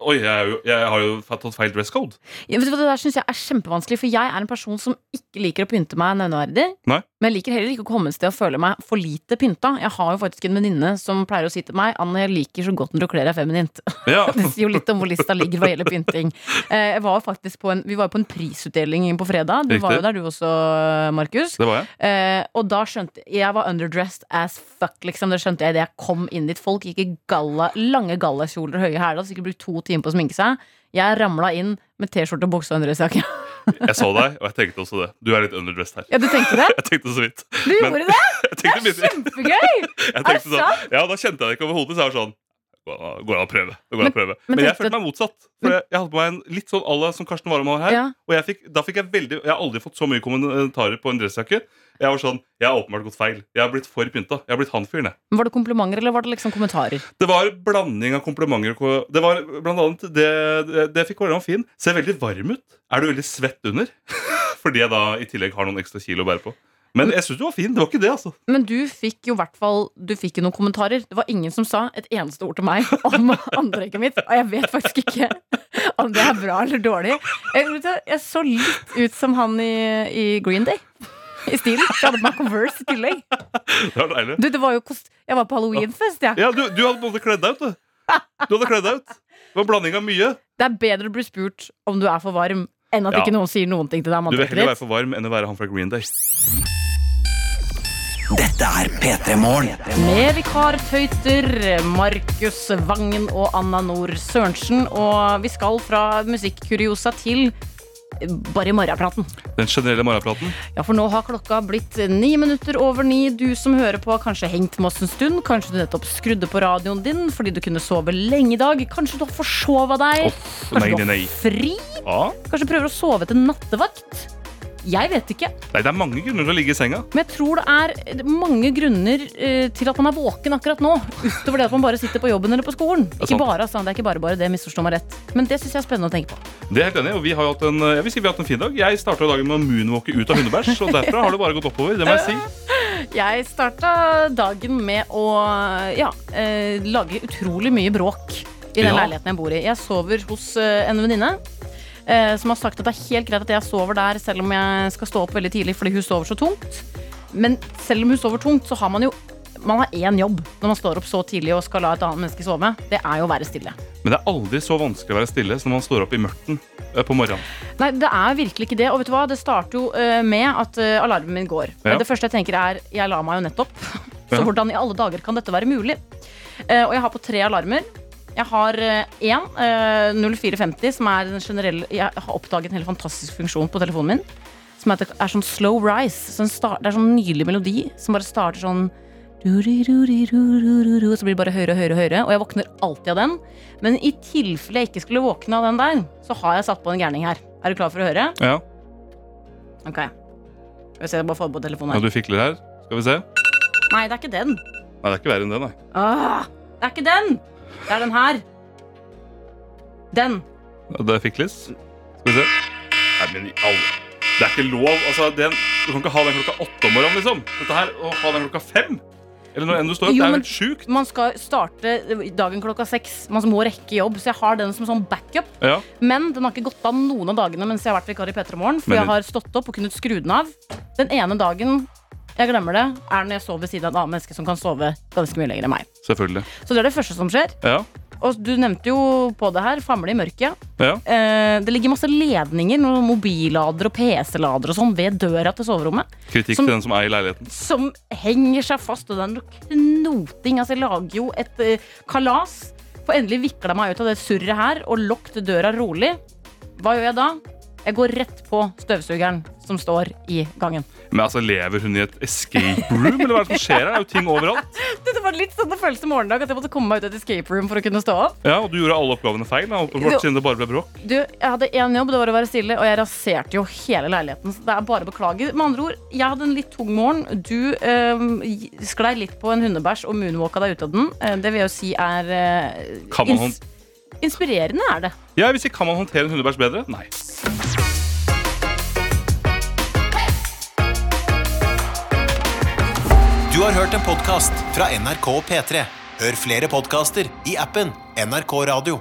Oi, jeg, er jeg har jo tatt feil dress code. Ja, Det der synes jeg er kjempevanskelig, for jeg er en person som ikke liker å pynte meg nevneverdig. Nei. Men jeg liker heller ikke å komme et sted og føle meg for lite pynta. Jeg har jo faktisk en venninne som pleier å si til meg Anne, jeg liker så godt når du kler deg feminint. [LAUGHS] Ja. Det sier jo litt om hvor lista ligger hva gjelder pynting. Eh, Jeg var faktisk på en, vi var på en prisutdeling på fredag. Du var jo der, du også, Markus. Det var jeg. Eh, og da skjønte jeg var underdressed as fuck, liksom. Det skjønte jeg idet jeg kom inn dit. Folk gikk i galla, lange gallakjoler og høye hæler. Hadde sikkert brukt to timer på å sminke seg. Jeg ramla inn med T-skjorte, bukse og underdressjakke. dressjakke. Jeg så deg, og jeg tenkte også det. Du er litt underdressed her. Ja, du tenkte det? Jeg tenkte så vidt. Du gjorde det? [LAUGHS] Det er Kjempegøy! [LAUGHS] Jeg Er det sånn, sant? ja, Da kjente jeg det ikke overhodet. Så jeg var sånn Går an å prøve. An å prøve. men Men, jeg følte meg motsatt. For jeg, jeg hadde på meg en litt sånn à la som Karsten Warholm har her. Ja. Og jeg fikk, da fikk jeg veldig Jeg har aldri fått så mye kommentarer på en dressjakke. Jeg var sånn Jeg har åpenbart gått feil. Jeg har blitt for pynta. Jeg har blitt han fyren, jeg. Var det komplimenter, eller var det liksom kommentarer? Det var blanding av komplimenter. Det var blant annet Det, det, det fikk være fin. Ser veldig varm ut. Er du veldig svett under? [LAUGHS] Fordi jeg da i tillegg har noen ekstra kilo å bære på. Men jeg syns du var fin. Det var ikke det, altså. Men du fikk jo hvert fall Du fikk jo noen kommentarer. Det var ingen som sa et eneste ord til meg [LAUGHS] om antrekket mitt. Og jeg vet faktisk ikke [LAUGHS] om det er bra eller dårlig. Jeg, jeg så litt ut som han i, i Green Day. I stilen. Jeg hadde på meg Converse i tillegg. Det var deilig. Du, det var jo kost Jeg var på halloweenfest, jeg. Ja, du, du hadde både kledd deg ut, du. Du hadde kledd deg ut. Det var blanding av mye. Det er bedre å bli spurt om du er for varm, enn at Ja. ikke noen sier noen ting til deg om Du vil heller være for varm enn å være han fra Green Day. Dette er P3 Morgen. Med vikartøyter Markus Vangen og Anna Nord Sørensen. Og vi skal fra musikkuriosa til bare i morgenpraten. Den generelle morgenpraten. Ja, for nå har klokka blitt ni minutter over ni. Du som hører på, har kanskje hengt med oss en stund. Kanskje du nettopp skrudde på radioen din fordi du kunne sove lenge i dag. Kanskje du har forsova deg. Uff, Kanskje nei, du har nei. fri. Ja. Kanskje prøver å sove til nattevakt. Jeg vet ikke. Nei, det er mange grunner til å ligge i senga. Men jeg tror det er mange grunner eh, til at man er våken akkurat nå. Utover det at man bare sitter på jobben eller på skolen. Ikke sant. bare, altså, det er ikke bare bare det, misforstå meg rett. Men det syns jeg er spennende å tenke på. Det er helt enig, og vi har jo hatt en, jeg vil si vi har hatt en fin dag. Jeg starta dagen med å moonwalke ut av hundebæsj, og derfra har det bare gått oppover. Det må jeg si. [LAUGHS] Jeg starta dagen med å ja, eh, lage utrolig mye bråk i den Ja. leiligheten jeg bor i. Jeg sover hos eh, en venninne. Eh, Som har sagt at det er helt greit at jeg sover der selv om jeg skal stå opp veldig tidlig fordi hun sover så tungt. Men selv om hun sover tungt, så har man jo man har én jobb når man står opp så tidlig og skal la et annet menneske sove. Det er jo å være stille. Men det er aldri så vanskelig å være stille som når man står opp i mørten eh, på morgenen. Nei, det er virkelig ikke det. Og vet du hva, det starter jo eh, med at alarmen min går. Ja. Det første jeg tenker er jeg la meg jo nettopp. [LAUGHS] Så hvordan i alle dager kan dette være mulig? Og jeg har på tre alarmer. Jeg har én, uh, 0450, som er den generelle Jeg har oppdaget en helt fantastisk funksjon på telefonen min. Som er, er sånn slow rise. Så den start, det er sånn nydelig melodi som bare starter sånn Så blir det bare høyere og høyere, og høyere Og jeg våkner alltid av den. Men i tilfelle jeg ikke skulle våkne av den der, så har jeg satt på en gærning her. Er du klar for å høre? Ja, Ok. Skal vi se, bare få på telefonen ja her. du fikler her. Skal vi se. Nei, det er ikke den. Nei, det er ikke verre enn det, nei. Åh, det er ikke den! Det er den her. Den. Det Det fikles. Skal vi se. Nei, men i alle Det er ikke lov. Altså, den, du kan ikke ha den klokka åtte om morgenen, liksom. Dette her, Å ha den klokka fem. Eller når enn du står opp. Jo, Det er jo helt sjukt. Man skal starte dagen klokka seks. Man må rekke jobb, så jeg har den som sånn backup. Ja. Men den har ikke gått av noen av dagene mens jeg har vært vikar i P3 Morgen. For Men- jeg har stått opp og kunnet skru den av. Den ene dagen jeg glemmer det, er når jeg sover ved siden av et annet menneske som kan sove ganske mye lenger enn meg. Selvfølgelig. Så det er det første som skjer. Ja. Og du nevnte jo på det her, famle i mørket. ja. Eh, det ligger masse ledninger, noen mobillader og PC-lader og sånn ved døra til soverommet. Kritikk Som- til den som er i leiligheten. Som henger seg fast, og det er noe knoting. Altså, jeg lager jo et eh, kalas. Får endelig vikla meg ut av det surret her og lukket døra rolig. Hva gjør jeg da? Jeg går rett på støvsugeren som står i gangen. Men altså, Lever hun i et escape room, eller hva er det som skjer her? Det er jo ting overalt. Det var litt sånn det føltes morgendag at jeg måtte komme meg ut av et escape room for å kunne stå opp. Ja, Og du gjorde alle oppgavene feil, da, åpenbart, siden det bare ble bråk. Du, jeg hadde én jobb, det var å være stille, og jeg raserte jo hele leiligheten. Så det er bare å beklage. Med andre ord, jeg hadde en litt tung morgen. Du øh, sklei litt på en hundebæsj og moonwalka deg ut av den. Eh, det vil jeg jo si er øh, Kan man Inspirerende er det. Ja, hvis ikke kan man håndtere en hundebæsj bedre? Nei. Du har hørt en podkast fra NRK P3. Hør flere podkaster i appen NRK Radio.